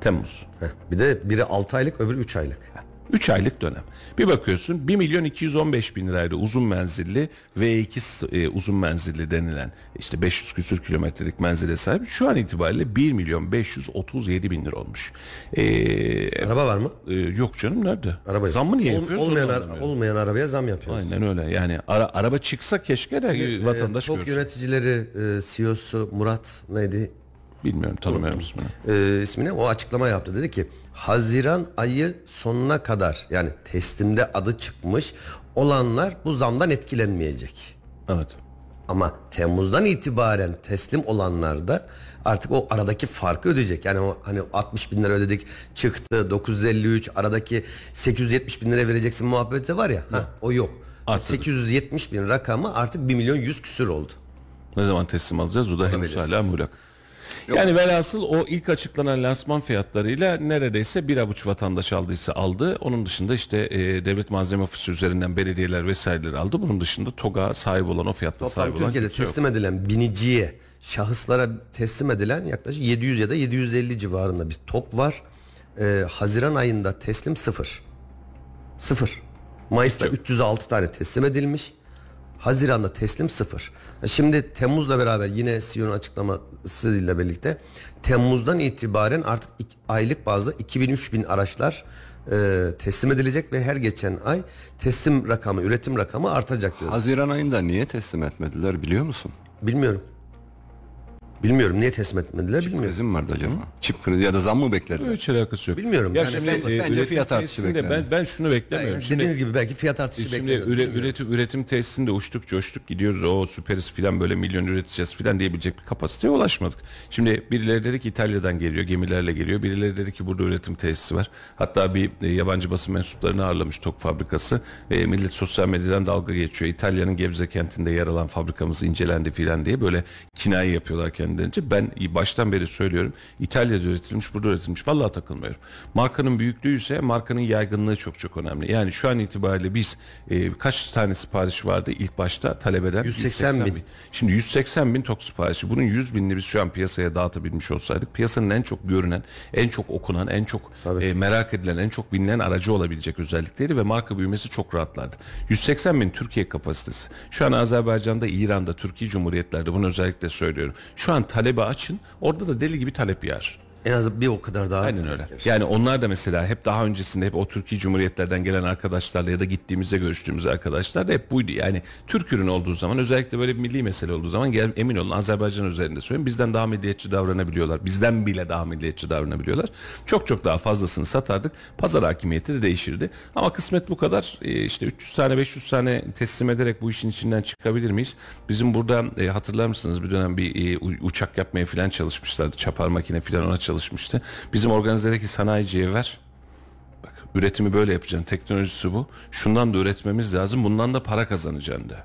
Temmuz. Heh, Bir de biri 6 aylık öbürü 3 aylık. 3 aylık dönem. Bir bakıyorsun 1 milyon 215 bin lirayla uzun menzilli V2 s- e, uzun menzilli denilen işte 500 küsür kilometrelik menzile sahip şu an itibariyle 1 milyon 537 bin lira olmuş. Ee, Araba var mı? e, yok canım nerede? Araba yok. Zammı niye Ol- yapıyoruz? Olmayan, ara- olmayan arabaya zam yapıyoruz. Aynen öyle yani ara, araba çıksa keşke de e, vatandaş Çok görsün. yöneticileri e, CEO'su Murat neydi Bilmiyorum tanımıyorum ismini. e, ismine o açıklama yaptı. Dedi ki Haziran ayı sonuna kadar yani teslimde adı çıkmış olanlar bu zamdan etkilenmeyecek. Evet. Ama Temmuz'dan itibaren teslim olanlar da artık o aradaki farkı ödeyecek. Yani o hani 60 bin lira ödedik çıktı 953 aradaki 870 bin lira vereceksin muhabbeti var ya ha, o yok. Arttırdı. 870 bin rakamı artık 1 milyon 100 küsür oldu. Ne zaman teslim alacağız? O da henüz hala muğlak. Yani velhasıl o ilk açıklanan lansman fiyatlarıyla neredeyse bir avuç vatandaş aldıysa aldı. Onun dışında işte e, devlet malzeme ofisi üzerinden belediyeler vesaireleri aldı. Bunun dışında TOG'a sahip olan o fiyatta Toplam sahip olan Türkiye'de yok. teslim edilen biniciye şahıslara teslim edilen yaklaşık 700 ya da 750 civarında bir tok var. Ee, Haziran ayında teslim sıfır. Sıfır. Mayıs'ta 306 tane teslim edilmiş. Haziran'da teslim sıfır. Şimdi Temmuz'la beraber yine CEO'nun açıklamasıyla birlikte Temmuz'dan itibaren artık aylık bazda 2000-3000 araçlar e, teslim edilecek ve her geçen ay teslim rakamı, üretim rakamı artacak diyor. Haziran ayında niye teslim etmediler biliyor musun? Bilmiyorum. Bilmiyorum niye teslim etmediler bilmiyorum. Krizi mi vardı acaba? Çip krizi ya da zam mı beklediler? Hiç alakası yok. Bilmiyorum. Ya Yani şimdi sıfır. e, Bence üretim fiyat artışı tesisinde ben, beklenir. ben şunu beklemiyorum. Yani Şimdi- dediğiniz gibi belki fiyat artışı Şimdi bekliyorum. üre- üretim üretim tesisinde uçtuk coştuk gidiyoruz o süperiz filan böyle milyon üreteceğiz filan diyebilecek bir kapasiteye ulaşmadık. Şimdi birileri dedi ki İtalya'dan geliyor gemilerle geliyor. Birileri dedi ki burada üretim tesisi var. Hatta bir e, yabancı basın mensuplarını ağırlamış tok fabrikası. E, millet sosyal medyadan dalga geçiyor. İtalya'nın Gebze kentinde yer alan fabrikamız incelendi filan diye böyle kinaye yapıyorlar üzerindence ben baştan beri söylüyorum. İtalya'da üretilmiş, burada üretilmiş. Vallahi takılmıyorum. Markanın büyüklüğü ise markanın yaygınlığı çok çok önemli. Yani şu an itibariyle biz e, kaç tane sipariş vardı ilk başta talep eden? 180 bin. Şimdi 180 bin tok siparişi. Bunun 100 binini biz şu an piyasaya dağıtabilmiş olsaydık piyasanın en çok görünen, en çok okunan, en çok e, merak edilen, en çok bilinen aracı olabilecek özellikleri ve marka büyümesi çok rahatlardı. 180 bin Türkiye kapasitesi. Şu an Azerbaycan'da, İran'da, Türkiye Cumhuriyetlerde bunu özellikle söylüyorum. Şu an talebi açın. Orada da deli gibi talep yağar. En az bir o kadar daha. Aynen öyle. Yani onlar da mesela hep daha öncesinde hep o Türkiye Cumhuriyetlerden gelen arkadaşlarla ya da gittiğimizde görüştüğümüz arkadaşlar da hep buydu. Yani Türk ürünü olduğu zaman özellikle böyle bir milli mesele olduğu zaman gel, emin olun Azerbaycan üzerinde söyleyeyim bizden daha milliyetçi davranabiliyorlar. Bizden bile daha milliyetçi davranabiliyorlar. Çok çok daha fazlasını satardık. Pazar hakimiyeti de değişirdi. Ama kısmet bu kadar. Ee, işte 300 tane 500 tane teslim ederek bu işin içinden çıkabilir miyiz? Bizim burada e, hatırlar mısınız bir dönem bir e, uçak yapmaya falan çalışmışlardı. Çapar makine falan ona çalışmıştı. Bizim organizedeki sanayiciye ver. Bak üretimi böyle yapacaksın. Teknolojisi bu. Şundan da üretmemiz lazım. Bundan da para kazanacaksın de.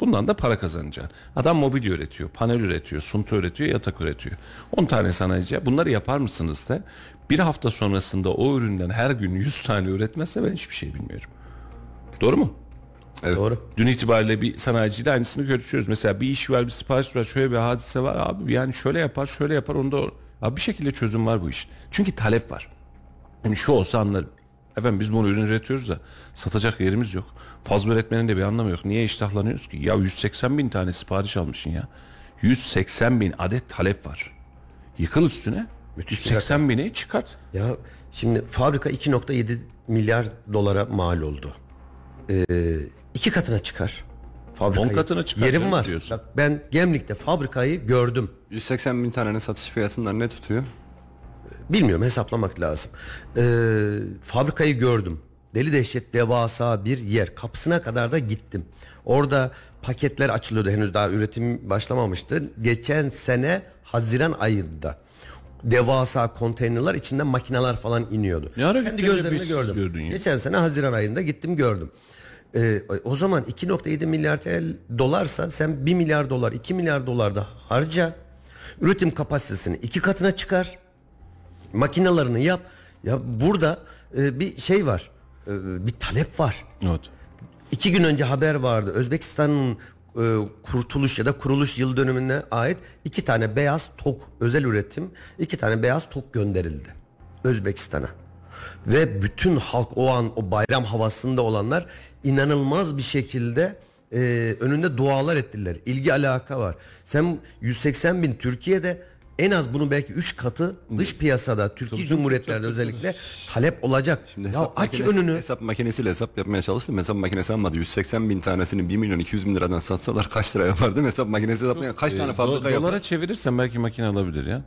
Bundan da para kazanacaksın. Adam mobilya üretiyor, panel üretiyor, sunta üretiyor, yatak üretiyor. 10 tane sanayiciye bunları yapar mısınız de bir hafta sonrasında o üründen her gün 100 tane üretmezse ben hiçbir şey bilmiyorum. Doğru mu? Doğru. Dün itibariyle bir sanayiciyle aynısını görüşüyoruz. Mesela bir iş var, bir sipariş var, şöyle bir hadise var. Abi yani şöyle yapar, şöyle yapar. Onda abi bir şekilde çözüm var bu iş. Çünkü talep var. Yani şu olsa anlarım. Efendim biz bunu ürün üretiyoruz da satacak yerimiz yok. Fazla üretmenin de bir anlamı yok. Niye iştahlanıyoruz ki? Ya 180 bin tane sipariş almışsın ya. 180 bin adet talep var. Yıkıl üstüne. 180 bini çıkart. Ya şimdi fabrika 2.7 milyar dolara mal oldu. Ee, iki katına çıkar. Fabrikayı. On katına çıkar Yerim var. diyorsun. Bak ben Gemlik'te fabrikayı gördüm. 180 bin tanenin satış fiyatından ne tutuyor? Bilmiyorum hesaplamak lazım. Ee, fabrikayı gördüm. Deli dehşet devasa bir yer. Kapısına kadar da gittim. Orada paketler açılıyordu. Henüz daha üretim başlamamıştı. Geçen sene Haziran ayında devasa konteynerler içinden makineler falan iniyordu. Ne ara Kendi gözlerimle gördüm. gördün ya? Geçen sene Haziran ayında gittim gördüm. Ee, o zaman 2.7 milyar TL dolarsa sen 1 milyar dolar 2 milyar dolar da harca üretim kapasitesini iki katına çıkar makinalarını yap. Ya burada e, bir şey var. E, bir talep var. Evet. İki gün önce haber vardı. Özbekistan'ın e, kurtuluş ya da kuruluş yıl dönümüne ait iki tane beyaz tok özel üretim iki tane beyaz tok gönderildi Özbekistan'a. Ve bütün halk o an o bayram havasında olanlar inanılmaz bir şekilde e, önünde dualar ettiler. İlgi alaka var. Sen 180 bin Türkiye'de en az bunun belki 3 katı dış piyasada Türkiye Cumhuriyetlerde özellikle talep olacak. Şimdi ya hesap aç makinesi- önünü. Hesap makinesiyle hesap yapmaya çalıştım. Hesap makinesi almadı. 180 bin tanesini 1 milyon 200 bin liradan satsalar kaç lira yapar değil mi? Hesap makinesi yapmaya kaç tane Ee, fabrika do- yapar? dolara çevirirsen belki makine alabilir ya.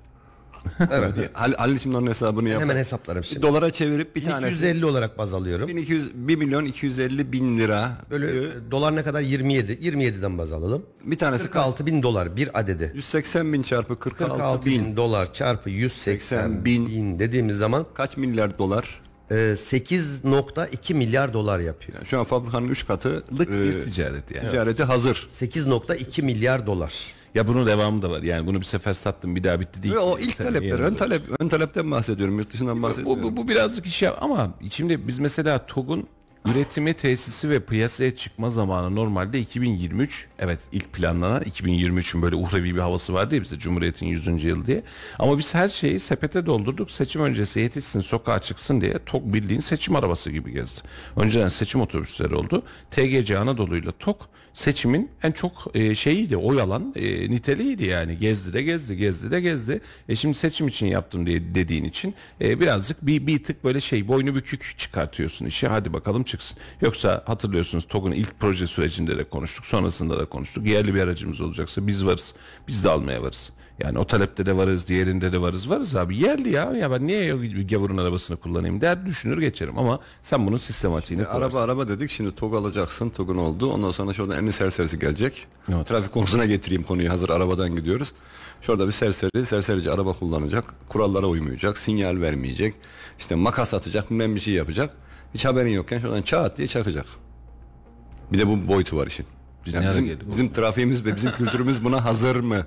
Evet. Halil, Halil şimdi onun hesabını yapar. Hemen hesaplarım şimdi. Dolara çevirip bir tanesi 1250 olarak baz alıyorum. 1200 1 milyon 250 bin lira. Böyle Ee, dolar ne kadar 27. 27'den baz alalım. Bir tanesi 46 bin dolar bir adedi. 180 bin çarpı 46, 46 bin. bin dolar çarpı 180 bin. bin dediğimiz zaman Kaç milyar dolar? e, 8.2 milyar dolar yapıyor. Yani şu an fabrikanın 3 katı Lık e, bir ticaret yani. ticareti hazır. 8.2 milyar dolar. Ya bunun devamı da var. Yani bunu bir sefer sattım bir daha bitti değil. Ve o ilk talepler, ön talep, ön talepten bahsediyorum, yurt dışından Bu, bahsediyorum. bu, bu birazcık iş yap ama şimdi biz mesela TOG'un üretimi tesisi ve piyasaya çıkma zamanı normalde 2023 evet ilk planlanan 2023'ün böyle uhrevi bir havası vardı ya bize Cumhuriyet'in 100. yıl diye ama biz her şeyi sepete doldurduk seçim öncesi yetişsin sokağa çıksın diye TOG bildiğin seçim arabası gibi gezdi. Önceden seçim otobüsleri oldu TGC Anadolu ile TOG seçimin en çok e, şeyiydi oy alan e, niteliğiydi yani. Gezdi de gezdi gezdi de gezdi. E şimdi seçim için yaptım diye dediğin için e, birazcık bir, bir tık böyle şey boynu bükük çıkartıyorsun işi. Hadi bakalım çıksın. Yoksa hatırlıyorsunuz TOG'un ilk proje sürecinde de konuştuk sonrasında da konuştuk. Yerli bir aracımız olacaksa biz varız biz de almaya varız yani o talepte de varız, diğerinde de varız. Varız abi yerli ya. Ya ben niye gavurun arabasını kullanayım der düşünür geçerim ama sen bunun sistematiğini kurarsın. Araba araba dedik şimdi TOG alacaksın TOG'un oldu ondan sonra şuradan en serserisi gelecek. Evet. Trafik konusuna getireyim konuyu hazır arabadan gidiyoruz. Şurada bir serseri serserici araba kullanacak kurallara uymayacak sinyal vermeyecek işte makas atacak bilmem bir şey yapacak. Hiç haberin yokken şuradan çat diye çakacak. Bir de bu boyutu var işin. Yani bizim, bizim trafiğimiz ve bizim kültürümüz buna hazır mı?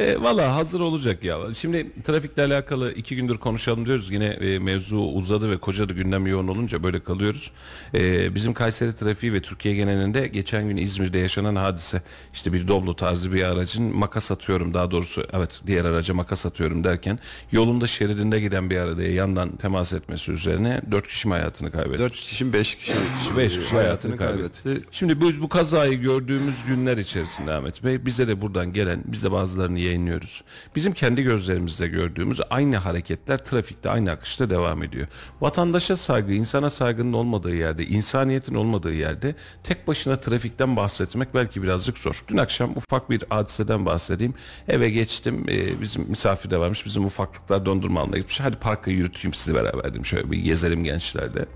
E, Valla hazır olacak ya. Şimdi trafikle alakalı iki gündür konuşalım diyoruz. Yine e, mevzu uzadı ve kocadı gündem yoğun olunca böyle kalıyoruz. E, bizim Kayseri trafiği ve Türkiye genelinde geçen gün İzmir'de yaşanan hadise işte bir Doblo tarzı bir aracın makas atıyorum daha doğrusu evet diğer araca makas atıyorum derken yolunda şeridinde giden bir arabaya yandan temas etmesi üzerine dört kişi mi hayatını kaybetti? 4 kişi 5 kişi, 5 kişi hayatını kaybetti. Şimdi biz bu kazayı gördüğümüz günler içerisinde Ahmet Bey bize de buradan gelen biz de bazılarını yayınlıyoruz. Bizim kendi gözlerimizde gördüğümüz aynı hareketler trafikte aynı akışta devam ediyor. Vatandaşa saygı, insana saygının olmadığı yerde, insaniyetin olmadığı yerde tek başına trafikten bahsetmek belki birazcık zor. Dün akşam ufak bir hadiseden bahsedeyim. Eve geçtim. Ee, bizim misafir de varmış. Bizim ufaklıklar dondurma almaya gitmiş. Hadi parka yürüteyim sizi beraber dedim. Şöyle bir gezelim gençlerle.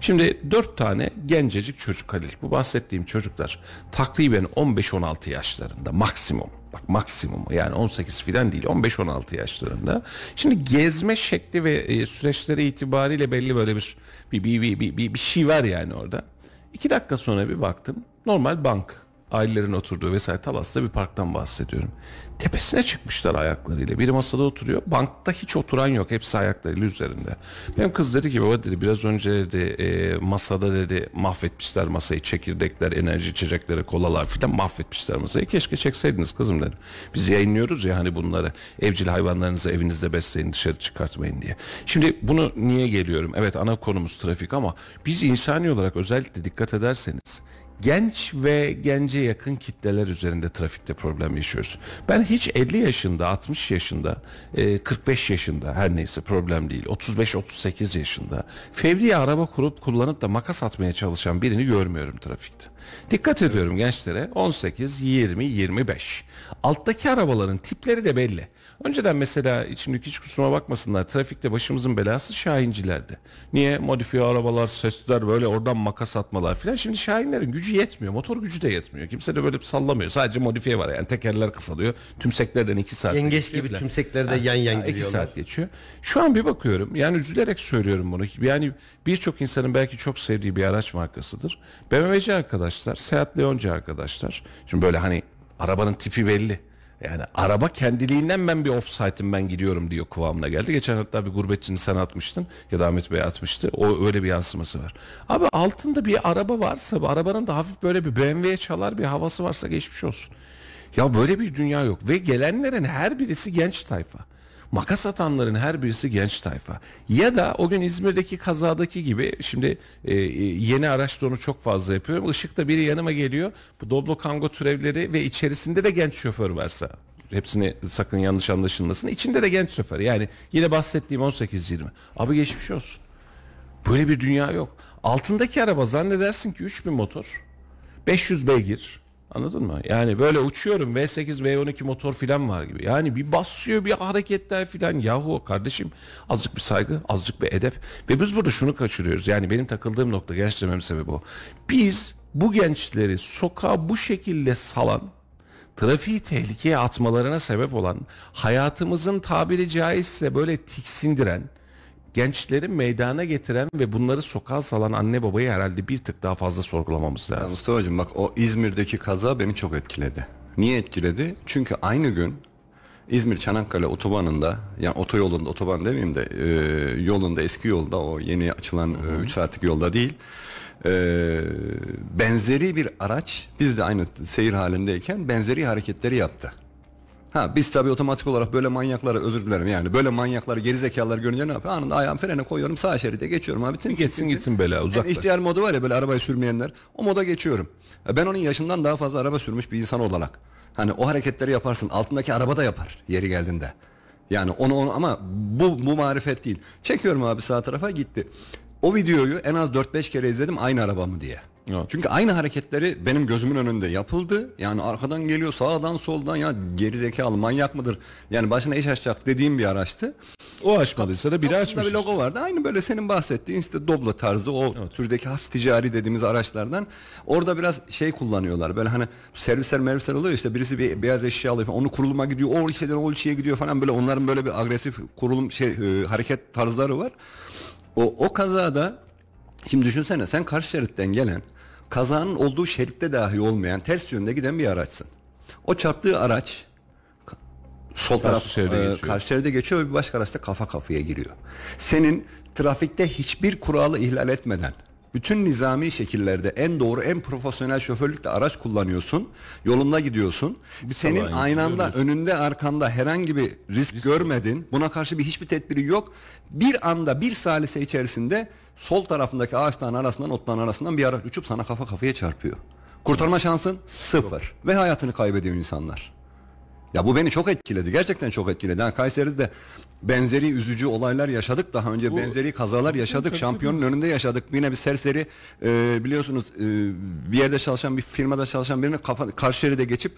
Şimdi dört tane gencecik çocuk Halil. Bu bahsettiğim çocuklar takriben 15-16 yaşlarında maksimum. Bak maksimum yani 18 filan değil 15-16 yaşlarında. Şimdi gezme şekli ve e, süreçleri itibariyle belli böyle bir bir, bir, bir, bir, bir, şey var yani orada. İki dakika sonra bir baktım normal bank ailelerin oturduğu vesaire Talas'ta bir parktan bahsediyorum. Tepesine çıkmışlar ayaklarıyla. Biri masada oturuyor. Bankta hiç oturan yok. Hepsi ayaklarıyla üzerinde. Benim kız dedi ki baba dedi biraz önce dedi e, masada dedi mahvetmişler masayı. Çekirdekler, enerji içecekleri, kolalar filan mahvetmişler masayı. Keşke çekseydiniz kızım dedim. Biz yayınlıyoruz ya hani bunları. Evcil hayvanlarınızı evinizde besleyin dışarı çıkartmayın diye. Şimdi bunu niye geliyorum? Evet ana konumuz trafik ama biz insani olarak özellikle dikkat ederseniz genç ve gence yakın kitleler üzerinde trafikte problem yaşıyoruz. Ben hiç 50 yaşında, 60 yaşında, e, 45 yaşında her neyse problem değil. 35-38 yaşında fevri araba kurup kullanıp da makas atmaya çalışan birini görmüyorum trafikte. Dikkat ediyorum gençlere 18, 20, 25. Alttaki arabaların tipleri de belli. Önceden mesela şimdi hiç kusuruma bakmasınlar trafikte başımızın belası Şahincilerdi. Niye? Modifiye arabalar, sesler böyle oradan makas atmalar filan. Şimdi Şahinlerin gücü yetmiyor. Motor gücü de yetmiyor. Kimse de böyle sallamıyor. Sadece modifiye var yani tekerler kısalıyor. Tümseklerden 2 saat. Yengeç gibi filan. tümseklerde yan yan Ha, iki saat geçiyor. Şu an bir bakıyorum yani üzülerek söylüyorum bunu. Yani birçok insanın belki çok sevdiği bir araç markasıdır. BMW'ci arkadaşlar, Seat Leoncu arkadaşlar. Şimdi böyle hani arabanın tipi belli. Yani araba kendiliğinden ben bir offsite'ım ben gidiyorum diyor kıvamına geldi. Geçen hatta bir gurbetçini sen atmıştın ya da Ahmet Bey atmıştı. O öyle bir yansıması var. Abi altında bir araba varsa arabanın da hafif böyle bir BMW'ye çalar bir havası varsa geçmiş olsun. Ya böyle bir dünya yok ve gelenlerin her birisi genç tayfa. Makas atanların her birisi genç tayfa. Ya da o gün İzmir'deki kazadaki gibi şimdi e, e, yeni araç onu çok fazla yapıyorum. Işıkta biri yanıma geliyor. Bu Doblo Kango türevleri ve içerisinde de genç şoför varsa hepsini sakın yanlış anlaşılmasın. İçinde de genç şoför. Yani yine bahsettiğim 18-20. Abi geçmiş olsun. Böyle bir dünya yok. Altındaki araba zannedersin ki 3000 motor. 500 beygir. Anladın mı? Yani böyle uçuyorum V8 V12 motor filan var gibi. Yani bir basıyor bir hareketler filan. Yahu kardeşim azıcık bir saygı azıcık bir edep. Ve biz burada şunu kaçırıyoruz. Yani benim takıldığım nokta genç sebebi o. Biz bu gençleri sokağa bu şekilde salan trafiği tehlikeye atmalarına sebep olan hayatımızın tabiri caizse böyle tiksindiren gençleri meydana getiren ve bunları sokağa salan anne babayı herhalde bir tık daha fazla sorgulamamız Ya lazım. Mustafa'cığım bak o İzmir'deki kaza beni çok etkiledi. Niye etkiledi? Çünkü aynı gün İzmir Çanakkale otobanında yani otoyolunda otoban demeyeyim de e, yolunda eski yolda o yeni açılan 3 saatlik yolda değil e, benzeri bir araç biz de aynı seyir halindeyken benzeri hareketleri yaptı. Ha biz tabii otomatik olarak böyle manyakları özür dilerim yani böyle manyakları gerizekalıları görünce ne yapıyor? Anında ayağım frene koyuyorum sağ şeride geçiyorum abi. Tim, Geçsin tim. gitsin bela Yani uzaklaş. ihtiyar modu var ya böyle arabayı sürmeyenler. O moda geçiyorum. E Ben onun yaşından daha fazla araba sürmüş bir insan olarak. Hani o hareketleri yaparsın. Altındaki araba da yapar yeri geldiğinde. Yani onu onu ama bu bu marifet değil. Çekiyorum abi sağ tarafa gitti. O videoyu en az 4-5 kere izledim aynı araba mı diye. Evet. Çünkü aynı hareketleri benim gözümün önünde yapıldı. Yani arkadan geliyor sağdan soldan ya geri zekalı manyak mıdır? Yani başına iş açacak dediğim bir araçtı. O açmadıysa da biri açmış. bir logo vardı. Aynı böyle senin bahsettiğin işte Doblo tarzı o türdeki hafif ticari dediğimiz araçlardan. Orada biraz şey kullanıyorlar. Böyle hani servisler mervisler oluyor işte birisi bir beyaz eşya alıyor falan. Onu kuruluma gidiyor. O ilçeden o ilçeye gidiyor falan. Böyle onların böyle bir agresif kurulum şey e, hareket tarzları var. O, o kazada şimdi düşünsene sen karşı şeritten gelen kazanın olduğu şeritte dahi olmayan ters yönde giden bir araçsın. O çarptığı araç Sol taraf şeride e, geçiyor. karşı şeride geçiyor ve bir başka araçta kafa kafaya giriyor. Senin trafikte hiçbir kuralı ihlal etmeden bütün nizami şekillerde en doğru en profesyonel şoförlükle araç kullanıyorsun. Yolunda gidiyorsun. Senin sabah aynı anda gidiyoruz. önünde arkanda herhangi bir risk, görmedin. Buna karşı bir hiçbir tedbiri yok. Bir anda bir salise içerisinde sol tarafındaki ağaçların arasından otların arasından bir araç uçup sana kafa kafaya çarpıyor. Kurtarma şansın sıfır ve hayatını kaybediyor insanlar. Ya bu beni çok etkiledi. Gerçekten çok etkiledi. Yani Kayseri'de de benzeri üzücü olaylar yaşadık. Daha önce benzeri kazalar yaşadık. Şampiyonun önünde yaşadık. Yine bir serseri e, biliyorsunuz e, bir yerde çalışan bir firmada çalışan birinin kafa, karşı geçip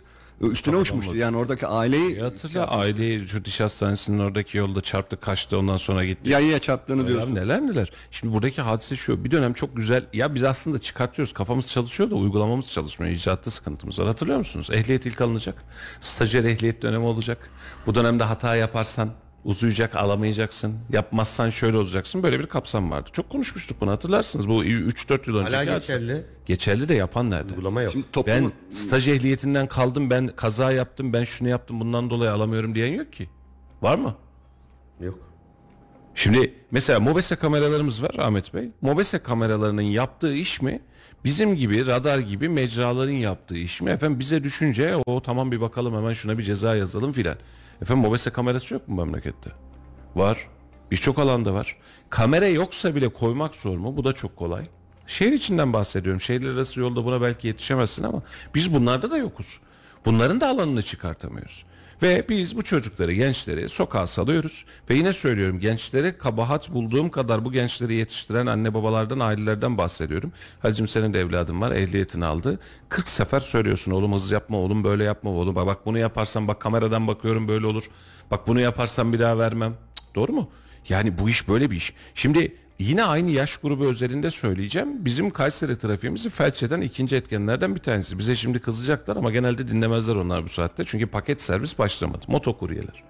üstüne uçmuştu. Yani oradaki aileyi Ya Hatırla aileyi şu diş hastanesinin oradaki yolda çarptı kaçtı ondan sonra gitti. yayıya çarptığını Ya diyorsun. neler neler. Şimdi buradaki hadise şu. Bir dönem çok güzel. Ya biz aslında çıkartıyoruz. Kafamız çalışıyor da uygulamamız çalışmıyor. İcraatlı sıkıntımız var. Hatırlıyor musunuz? Ehliyet ilk alınacak. Stajyer ehliyet dönemi olacak. Bu dönemde hata yaparsan uzayacak alamayacaksın. Yapmazsan şöyle olacaksın. Böyle bir kapsam vardı. Çok konuşmuştuk bunu hatırlarsınız. Bu 3-4 yıl Hala hadise. geçerli. Geçerli de yapan nerede? Uygulama yok. Şimdi Ben toplumun staj ehliyetinden kaldım. Ben kaza yaptım. Ben şunu yaptım. Bundan dolayı alamıyorum diyen yok ki. Var mı? Yok. Şimdi mesela Mobese kameralarımız var Ahmet Bey. Mobese kameralarının yaptığı iş mi? Bizim gibi radar gibi mecraların yaptığı iş mi? Efendim bize düşünce o tamam bir bakalım hemen şuna bir ceza yazalım filan. Efendim Mobese kamerası yok mu memlekette? Var. Birçok alanda var. Kamera yoksa bile koymak zor mu? Bu da çok kolay. Şehir içinden bahsediyorum. Şehirler arası yolda buna belki yetişemezsin ama biz bunlarda da yokuz. Bunların da alanını çıkartamıyoruz. Ve biz bu çocukları, gençleri sokağa salıyoruz. Ve yine söylüyorum gençlere kabahat bulduğum kadar bu gençleri yetiştiren anne babalardan, ailelerden bahsediyorum. Hacım senin de evladın var, ehliyetini aldı. 40 sefer söylüyorsun oğlum hız yapma, oğlum böyle yapma, oğlum bak bunu yaparsan bak kameradan bakıyorum böyle olur. Bak bunu yaparsan bir daha vermem. Cık, doğru mu? Yani bu iş böyle bir iş. Şimdi yine aynı yaş grubu özelinde söyleyeceğim. Bizim Kayseri trafiğimizi felç eden ikinci etkenlerden bir tanesi. Bize şimdi kızacaklar ama genelde dinlemezler onlar bu saatte. Çünkü paket servis başlamadı. Motokuryeler.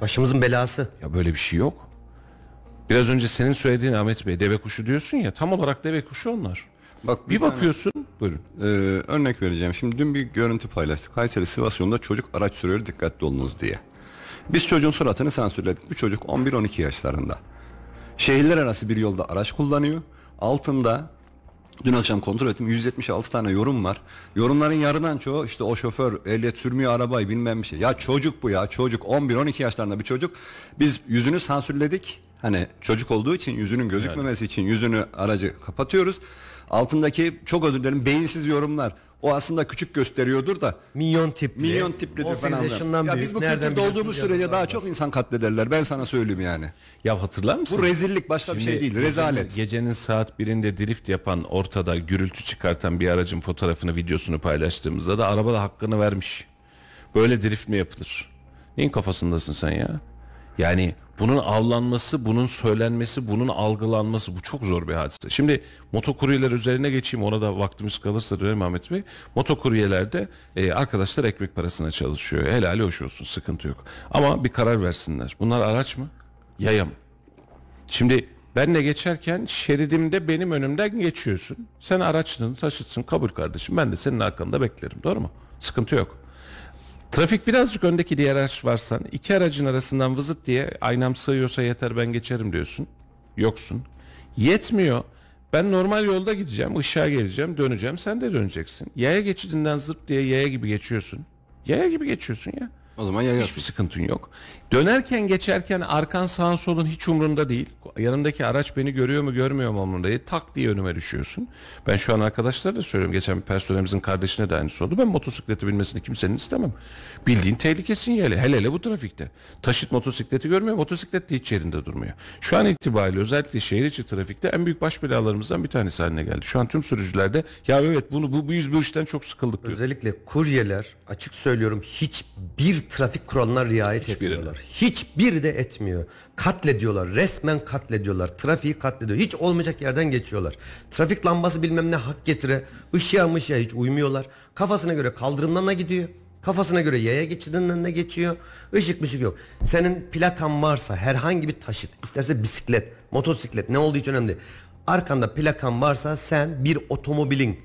Başımızın belası. Ya böyle bir şey yok. Biraz önce senin söylediğin Ahmet Bey deve kuşu diyorsun ya tam olarak deve kuşu onlar. bak Bir tane- bakıyorsun buyurun. Ee, örnek vereceğim. Şimdi dün bir görüntü paylaştık. Kayseri Sivas yolunda çocuk araç sürüyor dikkatli olunuz diye. Biz çocuğun suratını sansürledik. Bu çocuk 11-12 yaşlarında. Şehirler arası bir yolda araç kullanıyor. Altında dün akşam kontrol ettim 176 tane yorum var. Yorumların yarıdan çoğu işte o şoför ehliyet sürmüyor arabayı bilmem bir şey. Ya çocuk bu ya çocuk 11-12 yaşlarında bir çocuk. Biz yüzünü sansürledik. Hani çocuk olduğu için yüzünün gözükmemesi için yüzünü aracı kapatıyoruz. Altındaki çok özür dilerim beyinsiz yorumlar. O aslında küçük gösteriyordur da Milyon tipli. milyon tiplidir 18 falan. yaşından ya büyük. biz bu kültürde olduğumuz sürece daha çok insan katlederler. Ben sana söyleyeyim yani. Ya hatırlar mısın? Bu rezillik başka bir şey Şimdi değil. Rezalet. Gecenin saat birinde drift yapan ortada gürültü çıkartan bir aracın fotoğrafını videosunu paylaştığımızda da araba da hakkını vermiş. Böyle drift mi yapılır? Neyin kafasındasın sen ya? Yani bunun avlanması, bunun söylenmesi, bunun algılanması bu çok zor bir hadise. Şimdi motokuryeler üzerine geçeyim ona da vaktimiz kalırsa dönelim Ahmet Bey. Motokuryelerde e, arkadaşlar ekmek parasına çalışıyor. Helali hoş olsun sıkıntı yok. Ama bir karar versinler. Bunlar araç mı? Yaya mı? Şimdi benle geçerken şeridimde benim önümden geçiyorsun. Sen araçlısın, taşıtsın kabul kardeşim. Ben de senin arkanda beklerim. Doğru mu? Sıkıntı yok. Trafik birazcık öndeki diğer araç varsan iki aracın arasından vızıt diye aynam sığıyorsa yeter ben geçerim diyorsun. Yoksun. Yetmiyor. Ben normal yolda gideceğim, ışığa geleceğim, döneceğim. Sen de döneceksin. Yaya geçidinden zırt diye yaya gibi geçiyorsun. Yaya gibi geçiyorsun ya. O zaman yaya. Hiçbir sıkıntın yok. Dönerken geçerken arkan sağın solun hiç umrunda değil. Yanındaki araç beni görüyor mu görmüyor mu umrunda değil. Tak diye önüme düşüyorsun. Ben şu an arkadaşlara da söylüyorum. Geçen bir personelimizin kardeşine de aynısı oldu. Ben motosikleti bilmesini kimsenin istemem. Bildiğin tehlike sinyali. Hele hele bu trafikte. Taşıt motosikleti görmüyor. Motosiklet de hiç yerinde durmuyor. Şu an itibariyle özellikle şehir içi trafikte en büyük baş belalarımızdan bir tanesi haline geldi. Şu an tüm sürücülerde ya evet bunu bu, biz bu işten çok sıkıldık diyor. Özellikle kuryeler açık söylüyorum hiçbir trafik kuralına riayet Hiçbirine. etmiyorlar. Hiçbiri de etmiyor. Katlediyorlar. Resmen katlediyorlar. Trafiği katlediyor. Hiç olmayacak yerden geçiyorlar. Trafik lambası bilmem ne hak getire. Işığa mışığa hiç uymuyorlar. Kafasına göre kaldırımdan da gidiyor. Kafasına göre yaya geçidinin önüne geçiyor. Işık mışık yok. Senin plakan varsa herhangi bir taşıt, isterse bisiklet, motosiklet ne olduğu için önemli değil. Arkanda plakan varsa sen bir otomobilin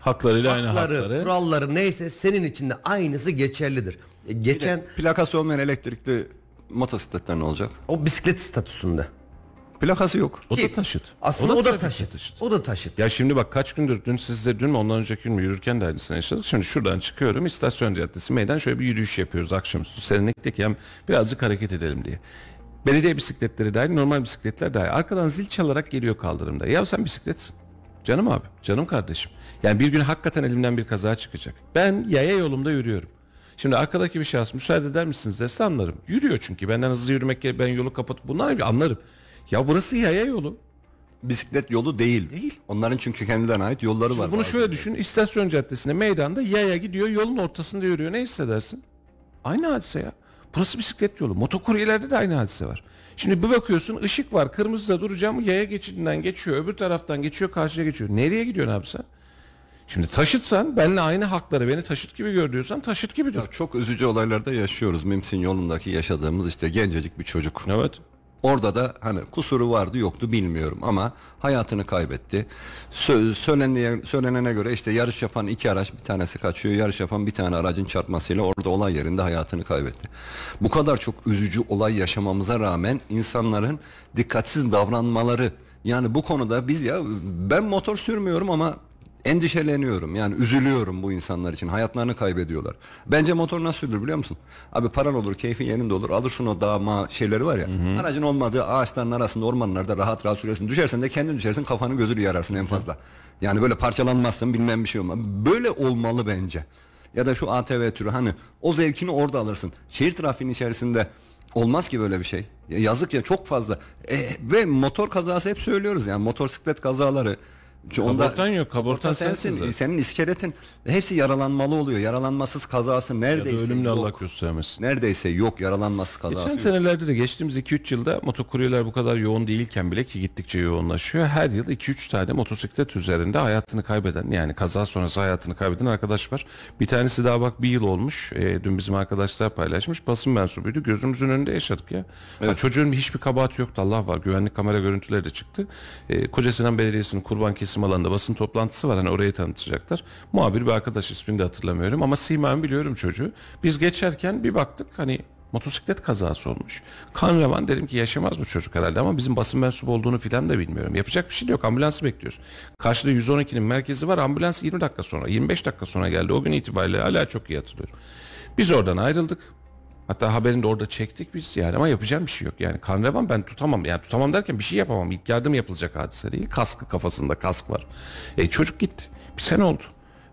Haklarıyla aynı hakları, hakları. kuralları neyse senin için de aynısı geçerlidir. E, Geçen Plakası olmayan elektrikli motosikletler ne olacak? o bisiklet statüsünde. Plakası yok. O da Ki taşıt. Aslında o da, trafik taşıt. O da taşıt. Ya şimdi bak kaç gündür dün sizde dün mü ondan önceki gün mü yürürken de aynısını yaşadık. Şimdi şuradan çıkıyorum istasyon caddesi meydan şöyle bir yürüyüş yapıyoruz akşamüstü. Serinlikteki hem birazcık hareket edelim diye. Belediye bisikletleri dahil normal bisikletler dahil. Arkadan zil çalarak geliyor kaldırımda. Ya sen bisikletsin. Canım abi, canım kardeşim. Yani bir gün hakikaten elimden bir kaza çıkacak. Ben yaya yolumda yürüyorum. Şimdi arkadaki bir şahıs müsaade eder misiniz dese anlarım. Yürüyor çünkü benden hızlı yürümek ben yolu kapatıp bunlar anlarım. Ya burası yaya yolu. Bisiklet yolu değil. Değil. Onların çünkü kendilerine ait yolları Şimdi var. bunu şöyle düşün. İstasyon caddesine meydanda yaya gidiyor yolun ortasında yürüyor. Ne hissedersin? Aynı hadise ya. Burası bisiklet yolu. Motokuryelerde de aynı hadise var. Şimdi bir bakıyorsun ışık var. Kırmızıda duracağım. Yaya geçidinden geçiyor. Öbür taraftan geçiyor. Karşıya geçiyor. Nereye gidiyorsun abi sen? Şimdi taşıtsan benimle aynı hakları beni taşıt gibi gör diyorsan taşıt gibi dur. Çok üzücü olaylarda yaşıyoruz. Mimsin yolundaki yaşadığımız işte gencecik bir çocuk. Evet. Orada da hani kusuru vardı yoktu bilmiyorum ama hayatını kaybetti. Sö- söylenene, söylenene göre işte yarış yapan iki araç bir tanesi kaçıyor. Yarış yapan bir tane aracın çarpmasıyla orada olay yerinde hayatını kaybetti. Bu kadar çok üzücü olay yaşamamıza rağmen insanların dikkatsiz davranmaları yani bu konuda biz ya ben motor sürmüyorum ama endişeleniyorum. Yani üzülüyorum bu insanlar için. Hayatlarını kaybediyorlar. Bence motor nasıl sürülür biliyor musun? Abi paran olur, keyfin yerinde olur. Alırsın o dağma şeyleri var ya. Aracın olmadığı ağaçların arasında, ormanlarda rahat rahat sürersin. Düşersen de kendin düşersin, kafanı gözünü yararsın en fazla. Yani böyle parçalanmazsın, bilmem bir şey olmaz. Böyle olmalı bence. Ya da şu ATV türü hani o zevkini orada alırsın. Şehir trafiğinin içerisinde Olmaz ki böyle bir şey. Ya yazık ya çok fazla. E, ve motor kazası hep söylüyoruz yani motosiklet kazaları. Çünkü Kaportan yok, kaportan sensin sensin. Senin iskeletin hepsi yaralanmalı oluyor. Yaralanmasız kazası Ya neredeyse ölümle yok. Allah göstermesin. Neredeyse yok yaralanmasız kazası. Geçen yok. senelerde de geçtiğimiz 2-3 yılda motokuryeler bu kadar yoğun değilken bile ki gittikçe yoğunlaşıyor. Her yıl 2-3 tane motosiklet üzerinde hayatını kaybeden yani kaza sonrası hayatını kaybeden arkadaş var. Bir tanesi daha bak bir yıl olmuş. E, dün bizim arkadaşlar paylaşmış. Basın mensubuydu. Gözümüzün önünde yaşadık ya. Ya çocuğun hiçbir kabahati yoktu. Allah var. Güvenlik kamera görüntüleri de çıktı. E, Kocasinan Belediyesi'nin kurban kesim alanında basın toplantısı var. Hani orayı tanıtacaklar. Muhabir bir arkadaş ismini de hatırlamıyorum ama simen biliyorum çocuğu. Biz geçerken bir baktık hani motosiklet kazası olmuş. Kan revan dedim ki yaşamaz bu çocuk herhalde ama bizim basın mensubu olduğunu filan da bilmiyorum. Yapacak bir şey yok ambulansı bekliyoruz. Karşıda 112'nin merkezi var ambulans 20 dakika sonra 25 dakika sonra geldi. O gün itibariyle hala çok iyi hatırlıyorum. Biz oradan ayrıldık. Hatta haberini de orada çektik biz yani ama yapacağım bir şey yok. Yani kan revan ben tutamam. Yani tutamam derken bir şey yapamam. İlk yardım yapılacak hadise değil. Kaskı kafasında kask var. E çocuk gitti. Bir sene oldu.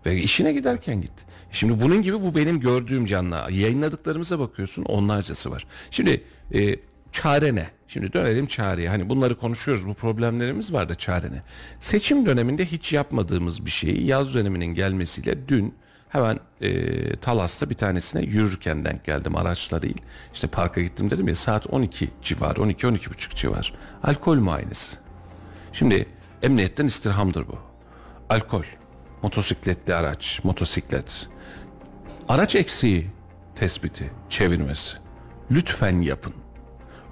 Ve işine giderken gitti. Şimdi bunun gibi bu benim gördüğüm canlı. Yayınladıklarımıza bakıyorsun onlarcası var. Şimdi e, çare ne? Şimdi dönelim çareye. Hani bunları konuşuyoruz. Bu problemlerimiz var da çare ne? Seçim döneminde hiç yapmadığımız bir şeyi yaz döneminin gelmesiyle dün Hemen e, Talas'ta bir tanesine yürürken denk geldim araçla değil. İşte parka gittim dedim ya saat 12 civarı 12-12.30 civar. Alkol muayenesi. Şimdi emniyetten istirhamdır bu. Alkol, motosikletli araç, motosiklet. Araç eksiği tespiti, çevirmesi. Lütfen yapın.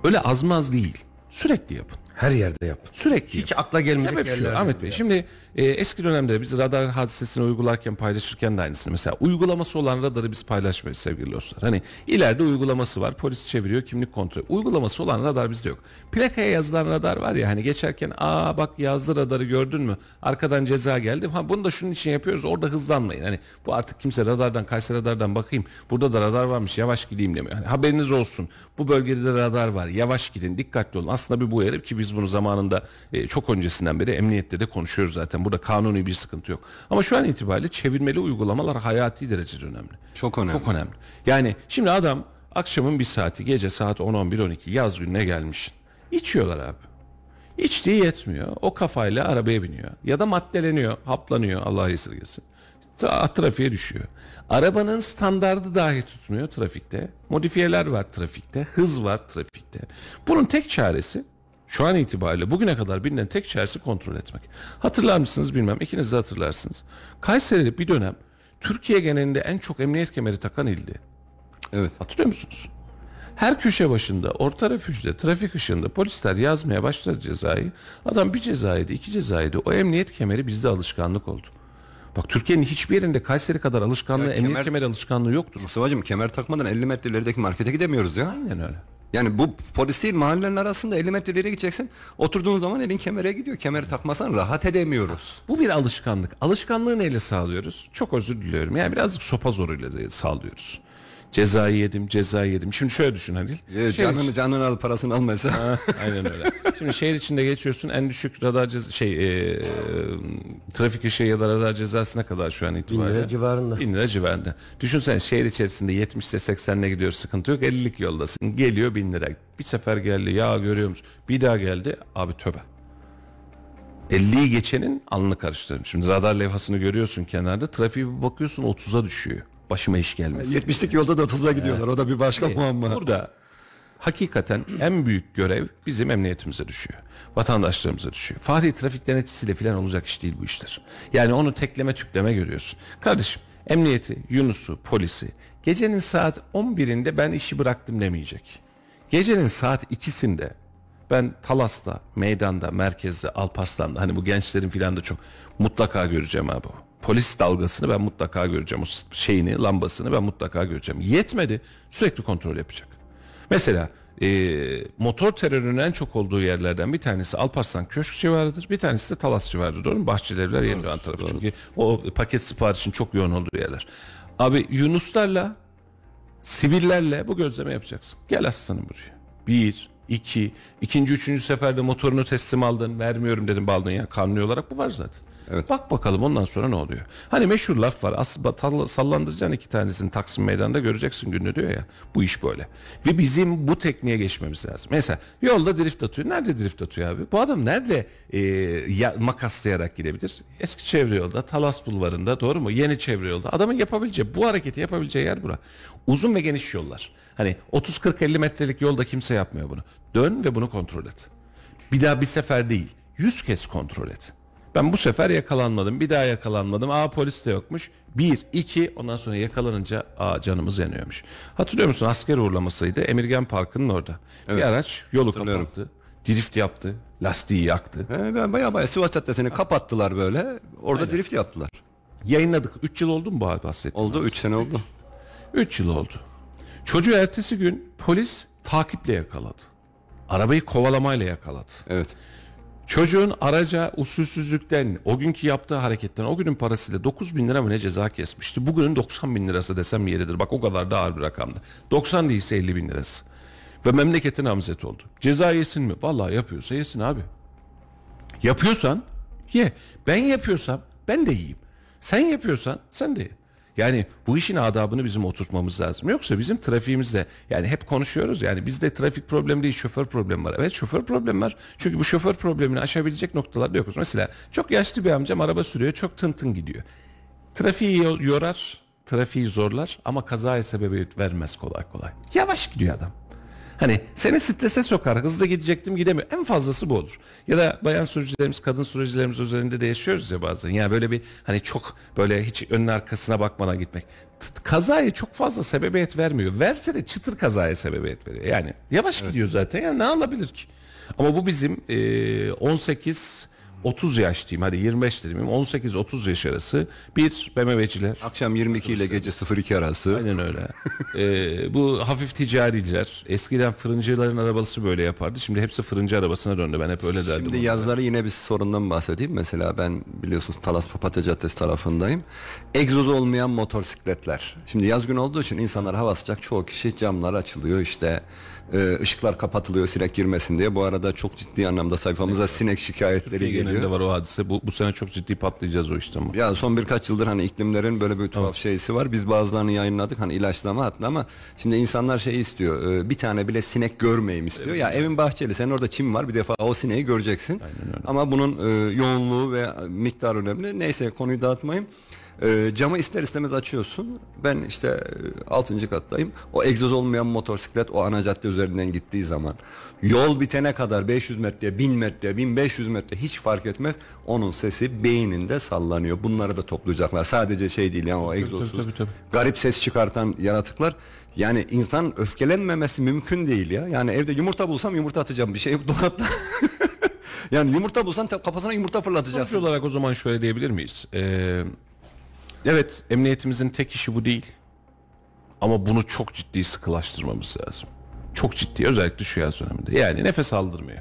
Öyle azmaz değil. Sürekli yapın. Her yerde yap. Sürekli Hiç yapın. akla gelmeyecek Sebep şu yerlerde Ahmet Bey. Şimdi e, eski dönemde biz radar hadisesini uygularken paylaşırken de aynısını. Mesela uygulaması olan radarı biz paylaşmayız sevgili dostlar. Hani ileride uygulaması var. Polis çeviriyor kimlik kontrol. Uygulaması olan radar bizde yok. Plakaya yazılan radar var ya hani geçerken aa bak yazdı radarı gördün mü? Arkadan ceza geldi. Ha bunu da şunun için yapıyoruz. Orada hızlanmayın. Hani bu artık kimse radardan Kayseri radardan bakayım. Burada da radar varmış. Yavaş gideyim demiyor. Hani haberiniz olsun. Bu bölgede de radar var. Yavaş gidin. Dikkatli olun. Aslında bir bu uyarı ki biz bunu zamanında e, çok öncesinden beri emniyette de konuşuyoruz zaten. Burada kanuni bir sıkıntı yok. Ama şu an itibariyle çevirmeli uygulamalar hayati derecede önemli. Çok önemli. Çok önemli. Yani şimdi adam akşamın bir saati gece saat 10-11-12 yaz gününe gelmiş. İçiyorlar abi. İçtiği yetmiyor. O kafayla arabaya biniyor. Ya da maddeleniyor, haplanıyor Allah esirgesin. Tra- trafiğe düşüyor. Arabanın standardı dahi tutmuyor trafikte. Modifiyeler var trafikte. Hız var trafikte. Bunun tek çaresi şu an itibariyle bugüne kadar bilinen tek çaresi kontrol etmek. Hatırlar mısınız bilmem. İkiniz de hatırlarsınız. Kayseri'de bir dönem Türkiye genelinde en çok emniyet kemeri takan ildi. Evet. Hatırlıyor musunuz? Her köşe başında, orta refüjde, trafik ışığında polisler yazmaya başladı cezayı. Adam bir cezaydı, iki cezaydı. O emniyet kemeri bizde alışkanlık oldu. Bak Türkiye'nin hiçbir yerinde Kayseri kadar alışkanlığı, Ya emniyet kemer- kemeri alışkanlığı yoktur. Mustafa'cığım kemer takmadan 50 metre ilerideki markete gidemiyoruz ya. Aynen öyle. Yani bu polis değil mahallelerin arasında 50 metre ileri gideceksin. Oturduğun zaman elin kemere gidiyor. Kemeri takmasan rahat edemiyoruz. Bu bir alışkanlık. Alışkanlığı neyle sağlıyoruz? Çok özür diliyorum. Yani birazcık sopa zoruyla sağlıyoruz. Cezayı yedim, cezayı yedim. Şimdi şöyle düşün Halil. Şehir canını canını al parasını almasa. Ha, Aynen öyle. Şimdi şehir içinde geçiyorsun en düşük radar ceza, şey e, trafik ışığı ya da radar cezası ne kadar şu an itibariyle? lira civarında. Bin lira civarında. Düşünsen şehir içerisinde 70'se 80'le gidiyor sıkıntı yok 50'lik yoldasın. Geliyor bin lira. Bir sefer geldi ya görüyor musun? Bir daha geldi abi töbe. 50'yi geçenin alnını karıştırdım. Şimdi radar levhasını görüyorsun kenarda. Trafiğe bir bakıyorsun 30'a düşüyor. Başıma iş gelmesin. 70'lik yolda da 30'la gidiyorlar. O da bir başka muamma. Burada hakikaten en büyük görev bizim emniyetimize düşüyor. Vatandaşlarımıza düşüyor. Fatih trafik denetçisiyle falan olacak iş değil bu işler. Yani onu tekleme tükleme görüyorsun. Kardeşim emniyeti, Yunus'u, polisi gecenin saat 11'inde ben işi bıraktım demeyecek. Gecenin saat 2'sinde ben Talas'ta, meydanda, merkezde, Alparslan'da hani bu gençlerin filan da çok mutlaka göreceğim abi. Polis dalgasını ben mutlaka göreceğim. O şeyini, lambasını ben mutlaka göreceğim. Yetmedi. Sürekli kontrol yapacak. Mesela e, motor terörünün en çok olduğu yerlerden bir tanesi Alparslan Köşk civarıdır. Bir tanesi de Talas civarıdır. Doğru mu? Bahçelievler Yenidoğan tarafı. Çünkü o paket siparişin çok yoğun olduğu yerler. Abi Yunuslarla sivillerle bu gözleme yapacaksın. Gel aslanım buraya. Bir, iki, ikinci, üçüncü seferde motorunu teslim aldın, vermiyorum dedim baldın ya. Kanuni olarak bu var zaten. Evet. Bak bakalım ondan sonra ne oluyor. Hani meşhur laf var. Aslında sallandıracaksın iki tanesini Taksim Meydanı'nda göreceksin gününü diyor ya. Bu iş böyle. Ve bizim bu tekniğe geçmemiz lazım. Mesela yolda drift atıyor. Nerede drift atıyor abi? Bu adam nerede e, ya, makaslayarak gidebilir? Eski çevre yolda, Talas Bulvarı'nda doğru mu? Yeni çevre yolda. Adamın yapabileceği, bu hareketi yapabileceği yer bura. Uzun ve geniş yollar. Hani 30-40-50 metrelik yolda kimse yapmıyor bunu. Dön ve bunu kontrol et. Bir daha bir sefer değil. Yüz kez kontrol et. Ben bu sefer yakalanmadım. Bir daha yakalanmadım. Aa polis de yokmuş. Bir, iki ondan sonra yakalanınca aa canımız yanıyormuş. Hatırlıyor musun asker uğurlamasıydı. Emirgan Parkı'nın orada. Bir araç yolu kapattı. Drift yaptı. Lastiği yaktı. He, ben baya baya Sivas Caddesi'ni kapattılar böyle. Orada drift yaptılar. Yayınladık. 3 yıl oldu mu bu bahsettiğim? Oldu 3 sene oldu. 3 yıl oldu. Çocuğu ertesi gün polis takiple yakaladı. Arabayı kovalamayla yakaladı. Evet. Çocuğun araca usulsüzlükten, o günkü yaptığı hareketten, o günün parasıyla 9 bin lira mı ne ceza kesmişti. Bugünün 90 bin lirası desem yeridir. Bak o kadar da ağır bir rakamdı. 90 değilse 50 bin lirası. Ve memleketin namzet oldu. Ceza yesin mi? Vallahi yapıyorsa yesin abi. Yapıyorsan ye. Ben yapıyorsam ben de yiyeyim. Sen yapıyorsan sen de ye. Yani bu işin adabını bizim oturtmamız lazım. Yoksa bizim trafiğimizde yani hep konuşuyoruz yani bizde trafik problemi değil şoför problemi var. Evet şoför problemi var. Çünkü bu şoför problemini aşabilecek noktalarda yokuz. Mesela çok yaşlı bir amcam araba sürüyor çok tın tın gidiyor. Trafiği yo- yorar, trafiği zorlar ama kazaya sebebiyet vermez kolay kolay. Yavaş gidiyor adam. Hani seni strese sokar. Hızlı gidecektim gidemiyor. En fazlası bu olur. Ya da bayan sürücülerimiz, kadın sürücülerimiz üzerinde de yaşıyoruz ya bazen. Yani böyle bir hani çok böyle hiç önüne arkasına bakmadan gitmek. Kazaya çok fazla sebebiyet vermiyor. Verse de çıtır kazaya sebebiyet veriyor. Yani yavaş gidiyor zaten. Yani ne alabilir ki? Ama bu bizim e, 18 30 yaş diyeyim hadi 25 diyeyim 18-30 yaş arası bir BMW'ciler Akşam 22 ile gece 02 arası. Aynen öyle. Ee, bu hafif ticariler. Eskiden fırıncıların arabası böyle yapardı. Şimdi hepsi fırıncı arabasına döndü. Ben hep öyle derdim. Şimdi yazları yine bir sorundan bahsedeyim. Mesela ben biliyorsunuz Talas Papatya Caddesi tarafındayım. Egzoz olmayan motosikletler. Şimdi yaz gün olduğu için insanlar hava sıcak çoğu kişi camlar açılıyor işte e, ışıklar kapatılıyor sinek girmesin diye. Bu arada çok ciddi anlamda sayfamıza sinek şikayetleri Türkiye geliyor. genelinde var o hadise. Bu, bu sene çok ciddi patlayacağız o işte. ama. Ya son birkaç yıldır hani iklimlerin böyle bir tuhaf şeysi var. Biz bazılarını yayınladık hani ilaçlama hatta ama şimdi insanlar şey istiyor. e, Bir tane bile sinek görmeyeyim istiyor. Ya evin bahçeli senin orada çim var bir defa o sineği göreceksin. Ama bunun e, yoğunluğu ve miktarı önemli. Neyse konuyu dağıtmayayım. E, camı ister istemez açıyorsun. Ben işte 6. kattayım. O egzoz olmayan motosiklet o ana cadde üzerinden gittiği zaman yol bitene kadar 500 metre, 1000 metre, 1500 metre hiç fark etmez. Onun sesi beyninde sallanıyor. Bunları da toplayacaklar. Sadece şey değil yani o egzozsuz. tabii, tabii. Garip ses çıkartan yaratıklar. Yani insan öfkelenmemesi mümkün değil ya. Yani evde yumurta bulsam yumurta atacağım. Bir şey yok dolapta. yani yumurta bulsan kafasına yumurta Sonuç fırlatacaksın. olarak o zaman şöyle diyebilir miyiz? Ee, evet emniyetimizin tek işi bu değil. Ama bunu çok ciddi sıkılaştırmamız lazım. Çok ciddi özellikle şu yaz döneminde. Yani nefes aldırmıyor.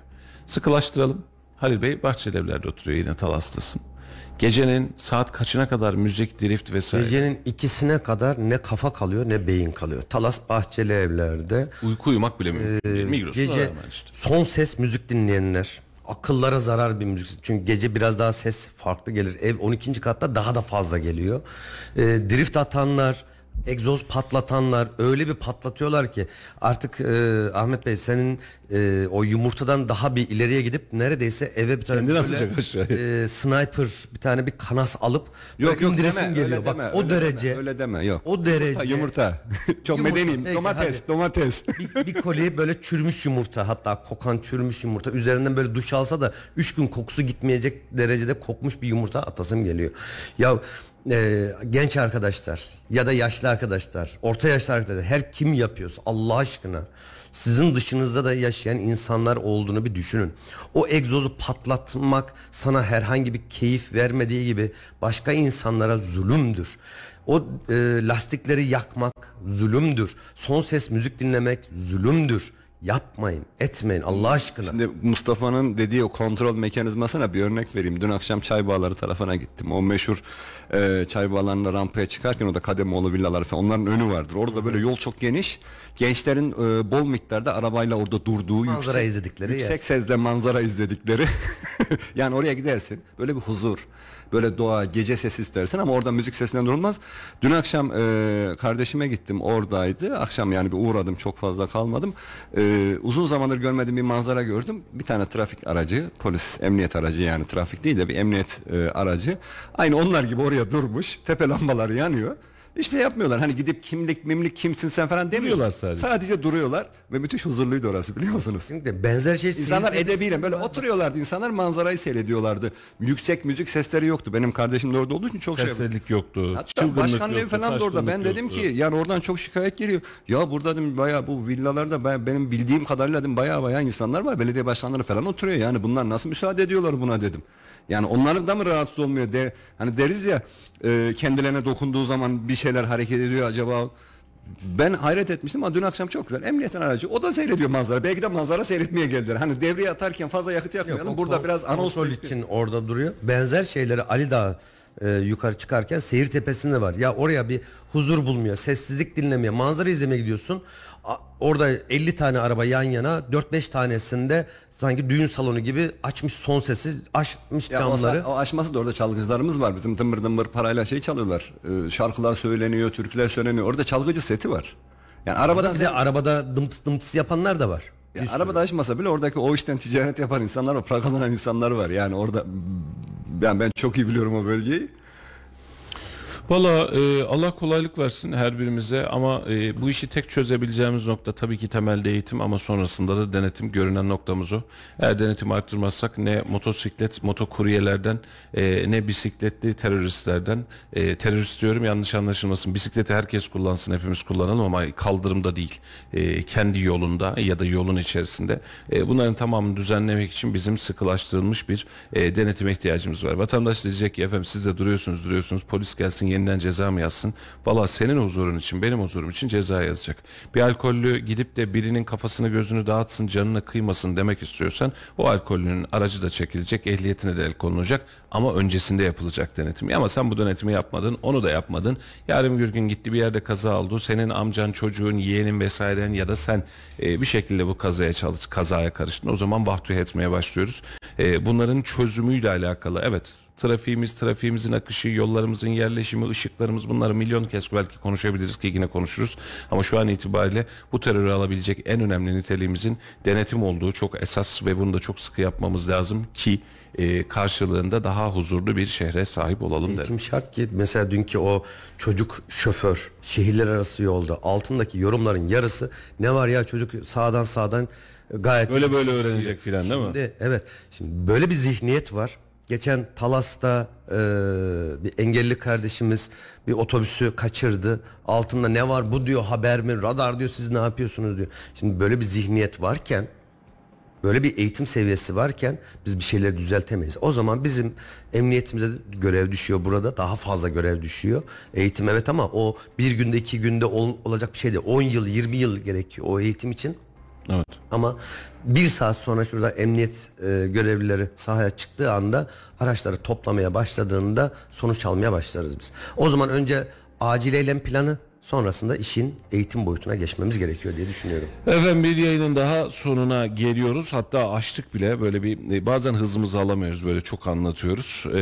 Sıkılaştıralım. Halil Bey Bahçelievler'de oturuyor yine Talas'tasın. Gecenin saat kaçına kadar müzik, drift vesaire. Gecenin ikisine kadar ne kafa kalıyor ne beyin kalıyor. Talas Bahçeli Evler'de Uyku uyumak bile mümkün değil. Migros'ta Ee, gece işte. son ses müzik dinleyenler akıllara zarar bir müzik. Çünkü gece biraz daha ses farklı gelir. Ev 12. katta daha da fazla geliyor. Ee, drift atanlar, egzoz patlatanlar öyle bir patlatıyorlar ki artık e, Ahmet Bey senin e, o yumurtadan daha bir ileriye gidip neredeyse eve bir tane Kendini böyle, atacak aşağıya. e, sniper bir tane bir kanas alıp Yok yok indiresin deme, geliyor. öyle Bak deme, o öyle derece deme, öyle deme yok. o derece Yumurta. Çok Yumurta, medeniyim. peki, domates, hadi. domates. bir, bir koli böyle çürümüş yumurta hatta kokan çürümüş yumurta üzerinden böyle duş alsa da 3 gün kokusu gitmeyecek derecede kokmuş bir yumurta atasım geliyor. Ya e, genç arkadaşlar ya da yaşlı arkadaşlar orta yaşlı arkadaşlar her kim yapıyorsa Allah aşkına sizin dışınızda da yaşayan insanlar olduğunu bir düşünün. O egzozu patlatmak sana herhangi bir keyif vermediği gibi başka insanlara zulümdür. O e, lastikleri yakmak zulümdür. Son ses müzik dinlemek zulümdür. Yapmayın, etmeyin Allah aşkına. Şimdi Mustafa'nın dediği o kontrol mekanizmasına bir örnek vereyim. Dün akşam çay bağları tarafına gittim. O meşhur e, çay bağlarında rampaya çıkarken o da Kademoğlu villalar falan onların önü vardır. Orada böyle yol çok geniş. Gençlerin e, bol miktarda arabayla orada durduğu Manzara yüksek, izledikleri yer. yüksek sesle manzara izledikleri. yani oraya gidersin. Böyle bir huzur. Böyle doğa, gece sesi istersin ama orada müzik sesinden durulmaz. Dün akşam e, kardeşime gittim oradaydı. Akşam yani bir uğradım çok fazla kalmadım. E, uzun zamandır görmediğim bir manzara gördüm. Bir tane trafik aracı, polis, emniyet aracı yani trafik değil de bir emniyet e, aracı. Aynı onlar gibi oraya durmuş. Tepe lambaları yanıyor. Hiçbir şey yapmıyorlar. Hani gidip kimlik, mimlik, kimsin sen falan demiyorlar. sadece. Sadece duruyorlar ve müthiş huzurluydu orası biliyor musunuz? Kesinlikle benzer şey İnsanlar edebiyle böyle var. oturuyorlardı. İnsanlar manzarayı seyrediyorlardı. Yüksek müzik sesleri yoktu. Benim kardeşim de orada olduğu için çok şey Serserilik yoktu. Hatta başkanın evi yoktu, falan da orada. Ben taşkınlık dedim yoktu. ki yani oradan çok şikayet geliyor. Ya burada dedim bayağı bu villalarda ben, benim bildiğim kadarıyla dedim bayağı bayağı insanlar var. Belediye başkanları falan oturuyor. Yani bunlar nasıl müsaade ediyorlar buna dedim. Yani onların da mı rahatsız olmuyor de hani deriz ya e, kendilerine dokunduğu zaman bir şeyler hareket ediyor acaba ben hayret etmiştim ama dün akşam çok güzel. Emniyetin aracı o da seyrediyor manzara. Belki de manzara seyretmeye geldiler. Hani devreye atarken fazla yakıt yakmayalım. Yok, o Burada kon- biraz anons için orada duruyor. Benzer şeyleri Ali Dağı e, yukarı çıkarken Seyir Tepesi'nde var. Ya oraya bir huzur bulmuyor, sessizlik dinlemeye, manzara izlemeye gidiyorsun. Orada 50 tane araba yan yana, 4-5 tanesinde sanki düğün salonu gibi açmış son sesi, açmış Ya o, camları. sa- o aşması da orada çalgıcılarımız var. Bizim dımbır dımbır parayla şey çalıyorlar. Ee, şarkılar söyleniyor, türküler söyleniyor. Orada çalgıcı seti var. Yani arabadan de arabada dımtıs dımtıs yapanlar da var. ya arabada açmasa bile oradaki o işten ticaret yapan insanlar var, para kazanan insanlar var. Yani orada ben ben çok iyi biliyorum o bölgeyi. Valla e, Allah kolaylık versin her birimize ama e, bu işi tek çözebileceğimiz nokta tabii ki temelde eğitim ama sonrasında da denetim görünen noktamız o. Eğer denetim arttırmazsak ne motosiklet motokuryelerden e, ne bisikletli teröristlerden e, terörist diyorum yanlış anlaşılmasın bisikleti herkes kullansın hepimiz kullanalım ama kaldırımda değil E, kendi yolunda ya da yolun içerisinde E, bunların tamamını düzenlemek için bizim sıkılaştırılmış bir e, denetim ihtiyacımız var. Vatandaş diyecek ki efendim siz de duruyorsunuz duruyorsunuz polis gelsin yeniden ceza mı yazsın? Valla senin huzurun için benim huzurum için ceza yazacak. Bir alkollü gidip de birinin kafasını gözünü dağıtsın canına kıymasın demek istiyorsan o alkollünün aracı da çekilecek ehliyetine de el konulacak ama öncesinde yapılacak denetim. Ama sen bu denetimi yapmadın onu da yapmadın. Yarın bir gün gitti bir yerde kaza oldu senin amcan çocuğun yeğenin vesairen ya da sen e, bir şekilde bu kazaya çalış kazaya karıştın o zaman vahdü etmeye başlıyoruz. E, bunların çözümüyle alakalı evet trafiğimiz, trafiğimizin akışı, yollarımızın yerleşimi, ışıklarımız bunları milyon kez belki konuşabiliriz ki yine konuşuruz. Ama şu an itibariyle bu terörü alabilecek en önemli niteliğimizin denetim olduğu çok esas ve bunu da çok sıkı yapmamız lazım ki e, karşılığında daha huzurlu bir şehre sahip olalım derim. Eğitim şart ki mesela dünkü o çocuk şoför şehirler arası yolda altındaki yorumların yarısı ne var ya çocuk sağdan sağdan gayet Böyle böyle öğrenecek filan değil mi? Şimdi, evet. Şimdi böyle bir zihniyet var. Geçen Talas'ta e, bir engelli kardeşimiz bir otobüsü kaçırdı. Altında ne var bu diyor haber mi? Radar diyor siz ne yapıyorsunuz diyor. Şimdi böyle bir zihniyet varken Böyle bir eğitim seviyesi varken biz bir şeyleri düzeltemeyiz. O zaman bizim emniyetimize görev düşüyor burada. Daha fazla görev düşüyor. Eğitim evet ama o bir günde iki günde ol- olacak bir şey değil. 10 yıl 20 yıl gerekiyor o eğitim için. Evet. Ama bir saat sonra şurada emniyet e, görevlileri sahaya çıktığı anda araçları toplamaya başladığında sonuç almaya başlarız biz. O zaman önce acil eylem planı sonrasında işin eğitim boyutuna geçmemiz gerekiyor diye düşünüyorum. Efendim bir yayının daha sonuna geliyoruz. Hatta açtık bile böyle bir e, bazen hızımızı alamıyoruz böyle çok anlatıyoruz. Ee,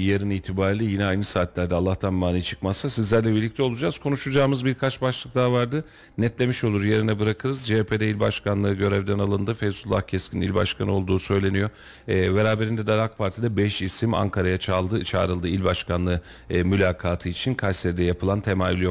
yarın itibariyle yine aynı saatlerde Allah'tan mani çıkmazsa sizlerle birlikte olacağız. Konuşacağımız birkaç başlık daha vardı. Netlemiş olur yerine bırakırız. CHP'de il başkanlığı görevden alındı. Feyzullah Keskin il başkanı olduğu söyleniyor. Ee, beraberinde de AK Parti'de 5 isim Ankara'ya çağrıldı il başkanlığı e, mülakatı için Kayseri'de yapılan temayül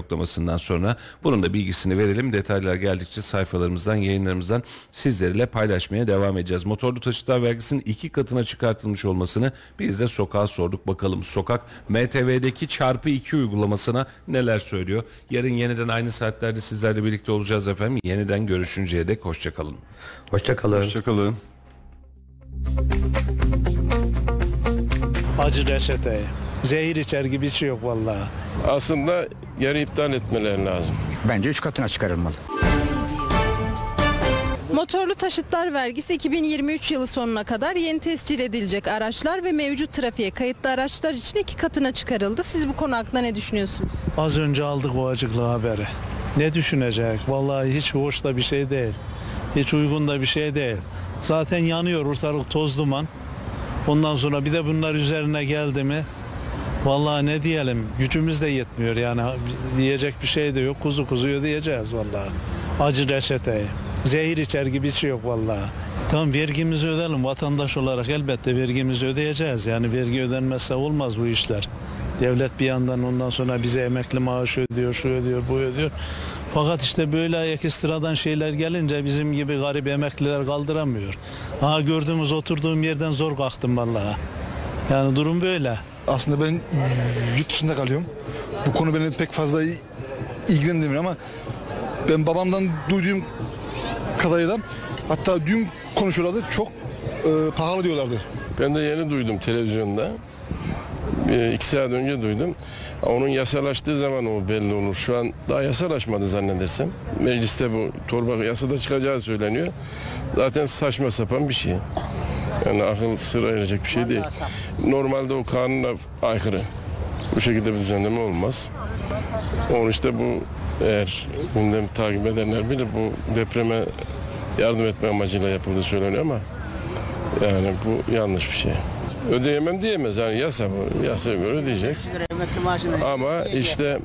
yoklamasından sonra bunun da bilgisini verelim. Detaylar geldikçe sayfalarımızdan, yayınlarımızdan sizlerle paylaşmaya devam edeceğiz. Motorlu taşıtlar vergisinin iki katına çıkartılmış olmasını biz de sokağa sorduk. Bakalım sokak MTV'deki çarpı 2 uygulamasına neler söylüyor? Yarın yeniden aynı saatlerde sizlerle birlikte olacağız efendim. Yeniden görüşünceye dek hoşçakalın. Hoşçakalın. Hoşçakalın. Acı reçete. Zehir içer gibi bir şey yok vallahi. Aslında yarı iptal etmeleri lazım. Bence üç katına çıkarılmalı. Motorlu taşıtlar vergisi 2023 yılı sonuna kadar yeni tescil edilecek araçlar ve mevcut trafiğe kayıtlı araçlar için iki katına çıkarıldı. Siz bu konu hakkında ne düşünüyorsunuz? Az önce aldık o acıklı haberi. Ne düşünecek? Vallahi hiç hoş da bir şey değil. Hiç uygun da bir şey değil. Zaten yanıyor ortalık toz duman. Ondan sonra bir de bunlar üzerine geldi mi? Vallahi ne diyelim gücümüz de yetmiyor yani diyecek bir şey de yok kuzu kuzu ödeyeceğiz vallahi. Acı reçeteyi. Zehir içer gibi bir şey yok vallahi. Tamam vergimizi ödeyelim vatandaş olarak elbette vergimizi ödeyeceğiz. Yani vergi ödenmezse olmaz bu işler. Devlet bir yandan ondan sonra bize emekli maaşı ödüyor, şu ödüyor, bu ödüyor. Fakat işte böyle ayak ekstradan şeyler gelince bizim gibi garip emekliler kaldıramıyor. Ha gördüğümüz oturduğum yerden zor kalktım vallahi. Yani durum böyle. Aslında ben yurt dışında kalıyorum. Bu konu beni pek fazla ilgilendirmiyor ama ben babamdan duyduğum kadarıyla hatta dün konuşuyorlardı çok e, pahalı diyorlardı. Ben de yeni duydum televizyonda. İki saat önce duydum. Onun yasalaştığı zaman o belli olur. Şu an daha yasalaşmadı zannedersem. Mecliste bu torba yasada çıkacağı söyleniyor. Zaten saçma sapan bir şey. Yani akıl sır erecek bir şey değil. Normalde o kanuna aykırı. Bu şekilde bir düzenleme olmaz. Onun işte bu eğer gündem takip edenler bilir bu depreme yardım etme amacıyla yapıldığı söyleniyor ama yani bu yanlış bir şey. Ödeyemem diyemez. Yani yasa bu. Yasa göre ödeyecek. Ama işte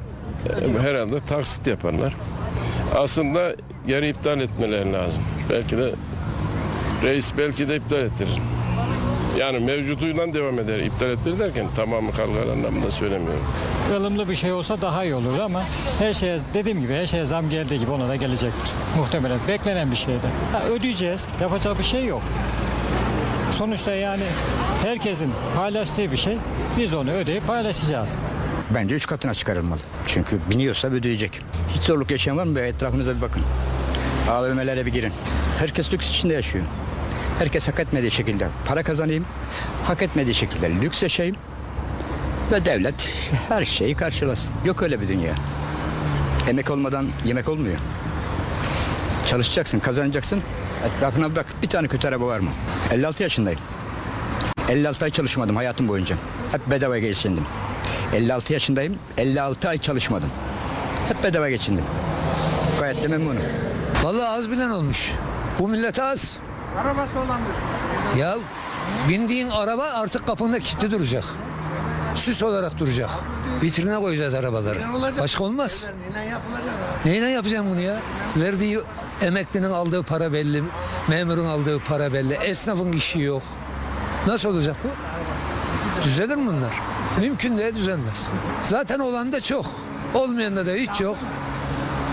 e, herhalde taksit yaparlar. Aslında yarı iptal etmeleri lazım. Belki de reis belki de iptal ettirir. Yani mevcutuyla devam eder. İptal ettirir derken tamamı kalkar anlamında söylemiyorum. ılımlı bir şey olsa daha iyi olurdu ama her şeye dediğim gibi her şeye zam geldiği gibi ona da gelecektir. Muhtemelen beklenen bir şeydi. Ha, ödeyeceğiz. Yapacak bir şey yok. Sonuçta yani herkesin paylaştığı bir şey. Biz onu ödeyip paylaşacağız. Bence üç katına çıkarılmalı. Çünkü biniyorsa ödeyecek. Hiç zorluk yaşayan var mı? Etrafınıza bir bakın. AVM'lere bir girin. Herkes lüks içinde yaşıyor. Herkes hak etmediği şekilde para kazanayım. Hak etmediği şekilde lüks yaşayayım. Ve devlet her şeyi karşılasın. Yok öyle bir dünya. Emek olmadan yemek olmuyor. Çalışacaksın, kazanacaksın. Etrafına bak. Bir tane kötü araba var mı? 56 yaşındayım. 56 ay çalışmadım hayatım boyunca. Hep bedava geçindim. 56 yaşındayım. 56 ay çalışmadım. Hep bedava geçindim. Gayet de memnunum. Vallahi az bilen olmuş. Bu millet az. Arabası olan Ya bindiğin araba artık kapında kilitli duracak. Süs olarak duracak. Vitrine koyacağız arabaları. Başka olmaz. Neyle yapacağım bunu ya? Verdiği emeklinin aldığı para belli. Memurun aldığı para belli. Esnafın işi yok. Nasıl olacak bu? Düzelir mi bunlar? Mümkün değil düzelmez. Zaten olan da çok. Olmayan da hiç yok.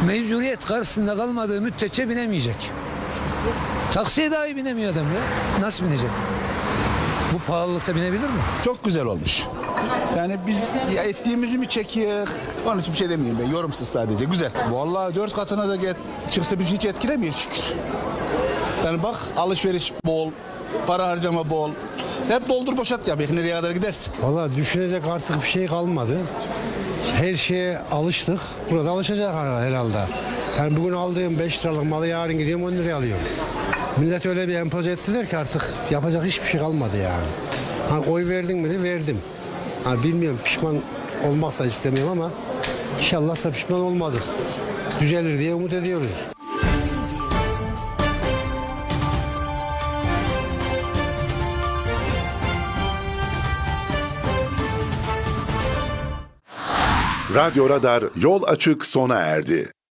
Mecburiyet karşısında kalmadığı müddetçe binemeyecek. Taksiye dahi binemiyor adam ya. Nasıl binecek? Bu pahalılıkta binebilir mi? Çok güzel olmuş. Yani biz ya ettiğimizi mi çekiyor? Onun için bir şey demeyeyim ben. Yorumsuz sadece. Güzel. Vallahi dört katına da get, çıksa bizi hiç etkilemiyor şükür. Yani bak alışveriş bol, para harcama bol. Hep doldur boşalt ya. Belki nereye kadar gidersin. Valla düşünecek artık bir şey kalmadı. Her şeye alıştık. Burada alışacak herhalde. Yani bugün aldığım 5 liralık malı yarın gidiyorum 10 liraya alıyorum. Millet öyle bir empoze ettiler ki artık yapacak hiçbir şey kalmadı yani. Ha, oy verdin mi de verdim. Ha, bilmiyorum pişman olmak da istemiyorum ama inşallah da pişman olmadık. Düzelir diye umut ediyoruz. Radyo Radar yol açık sona erdi.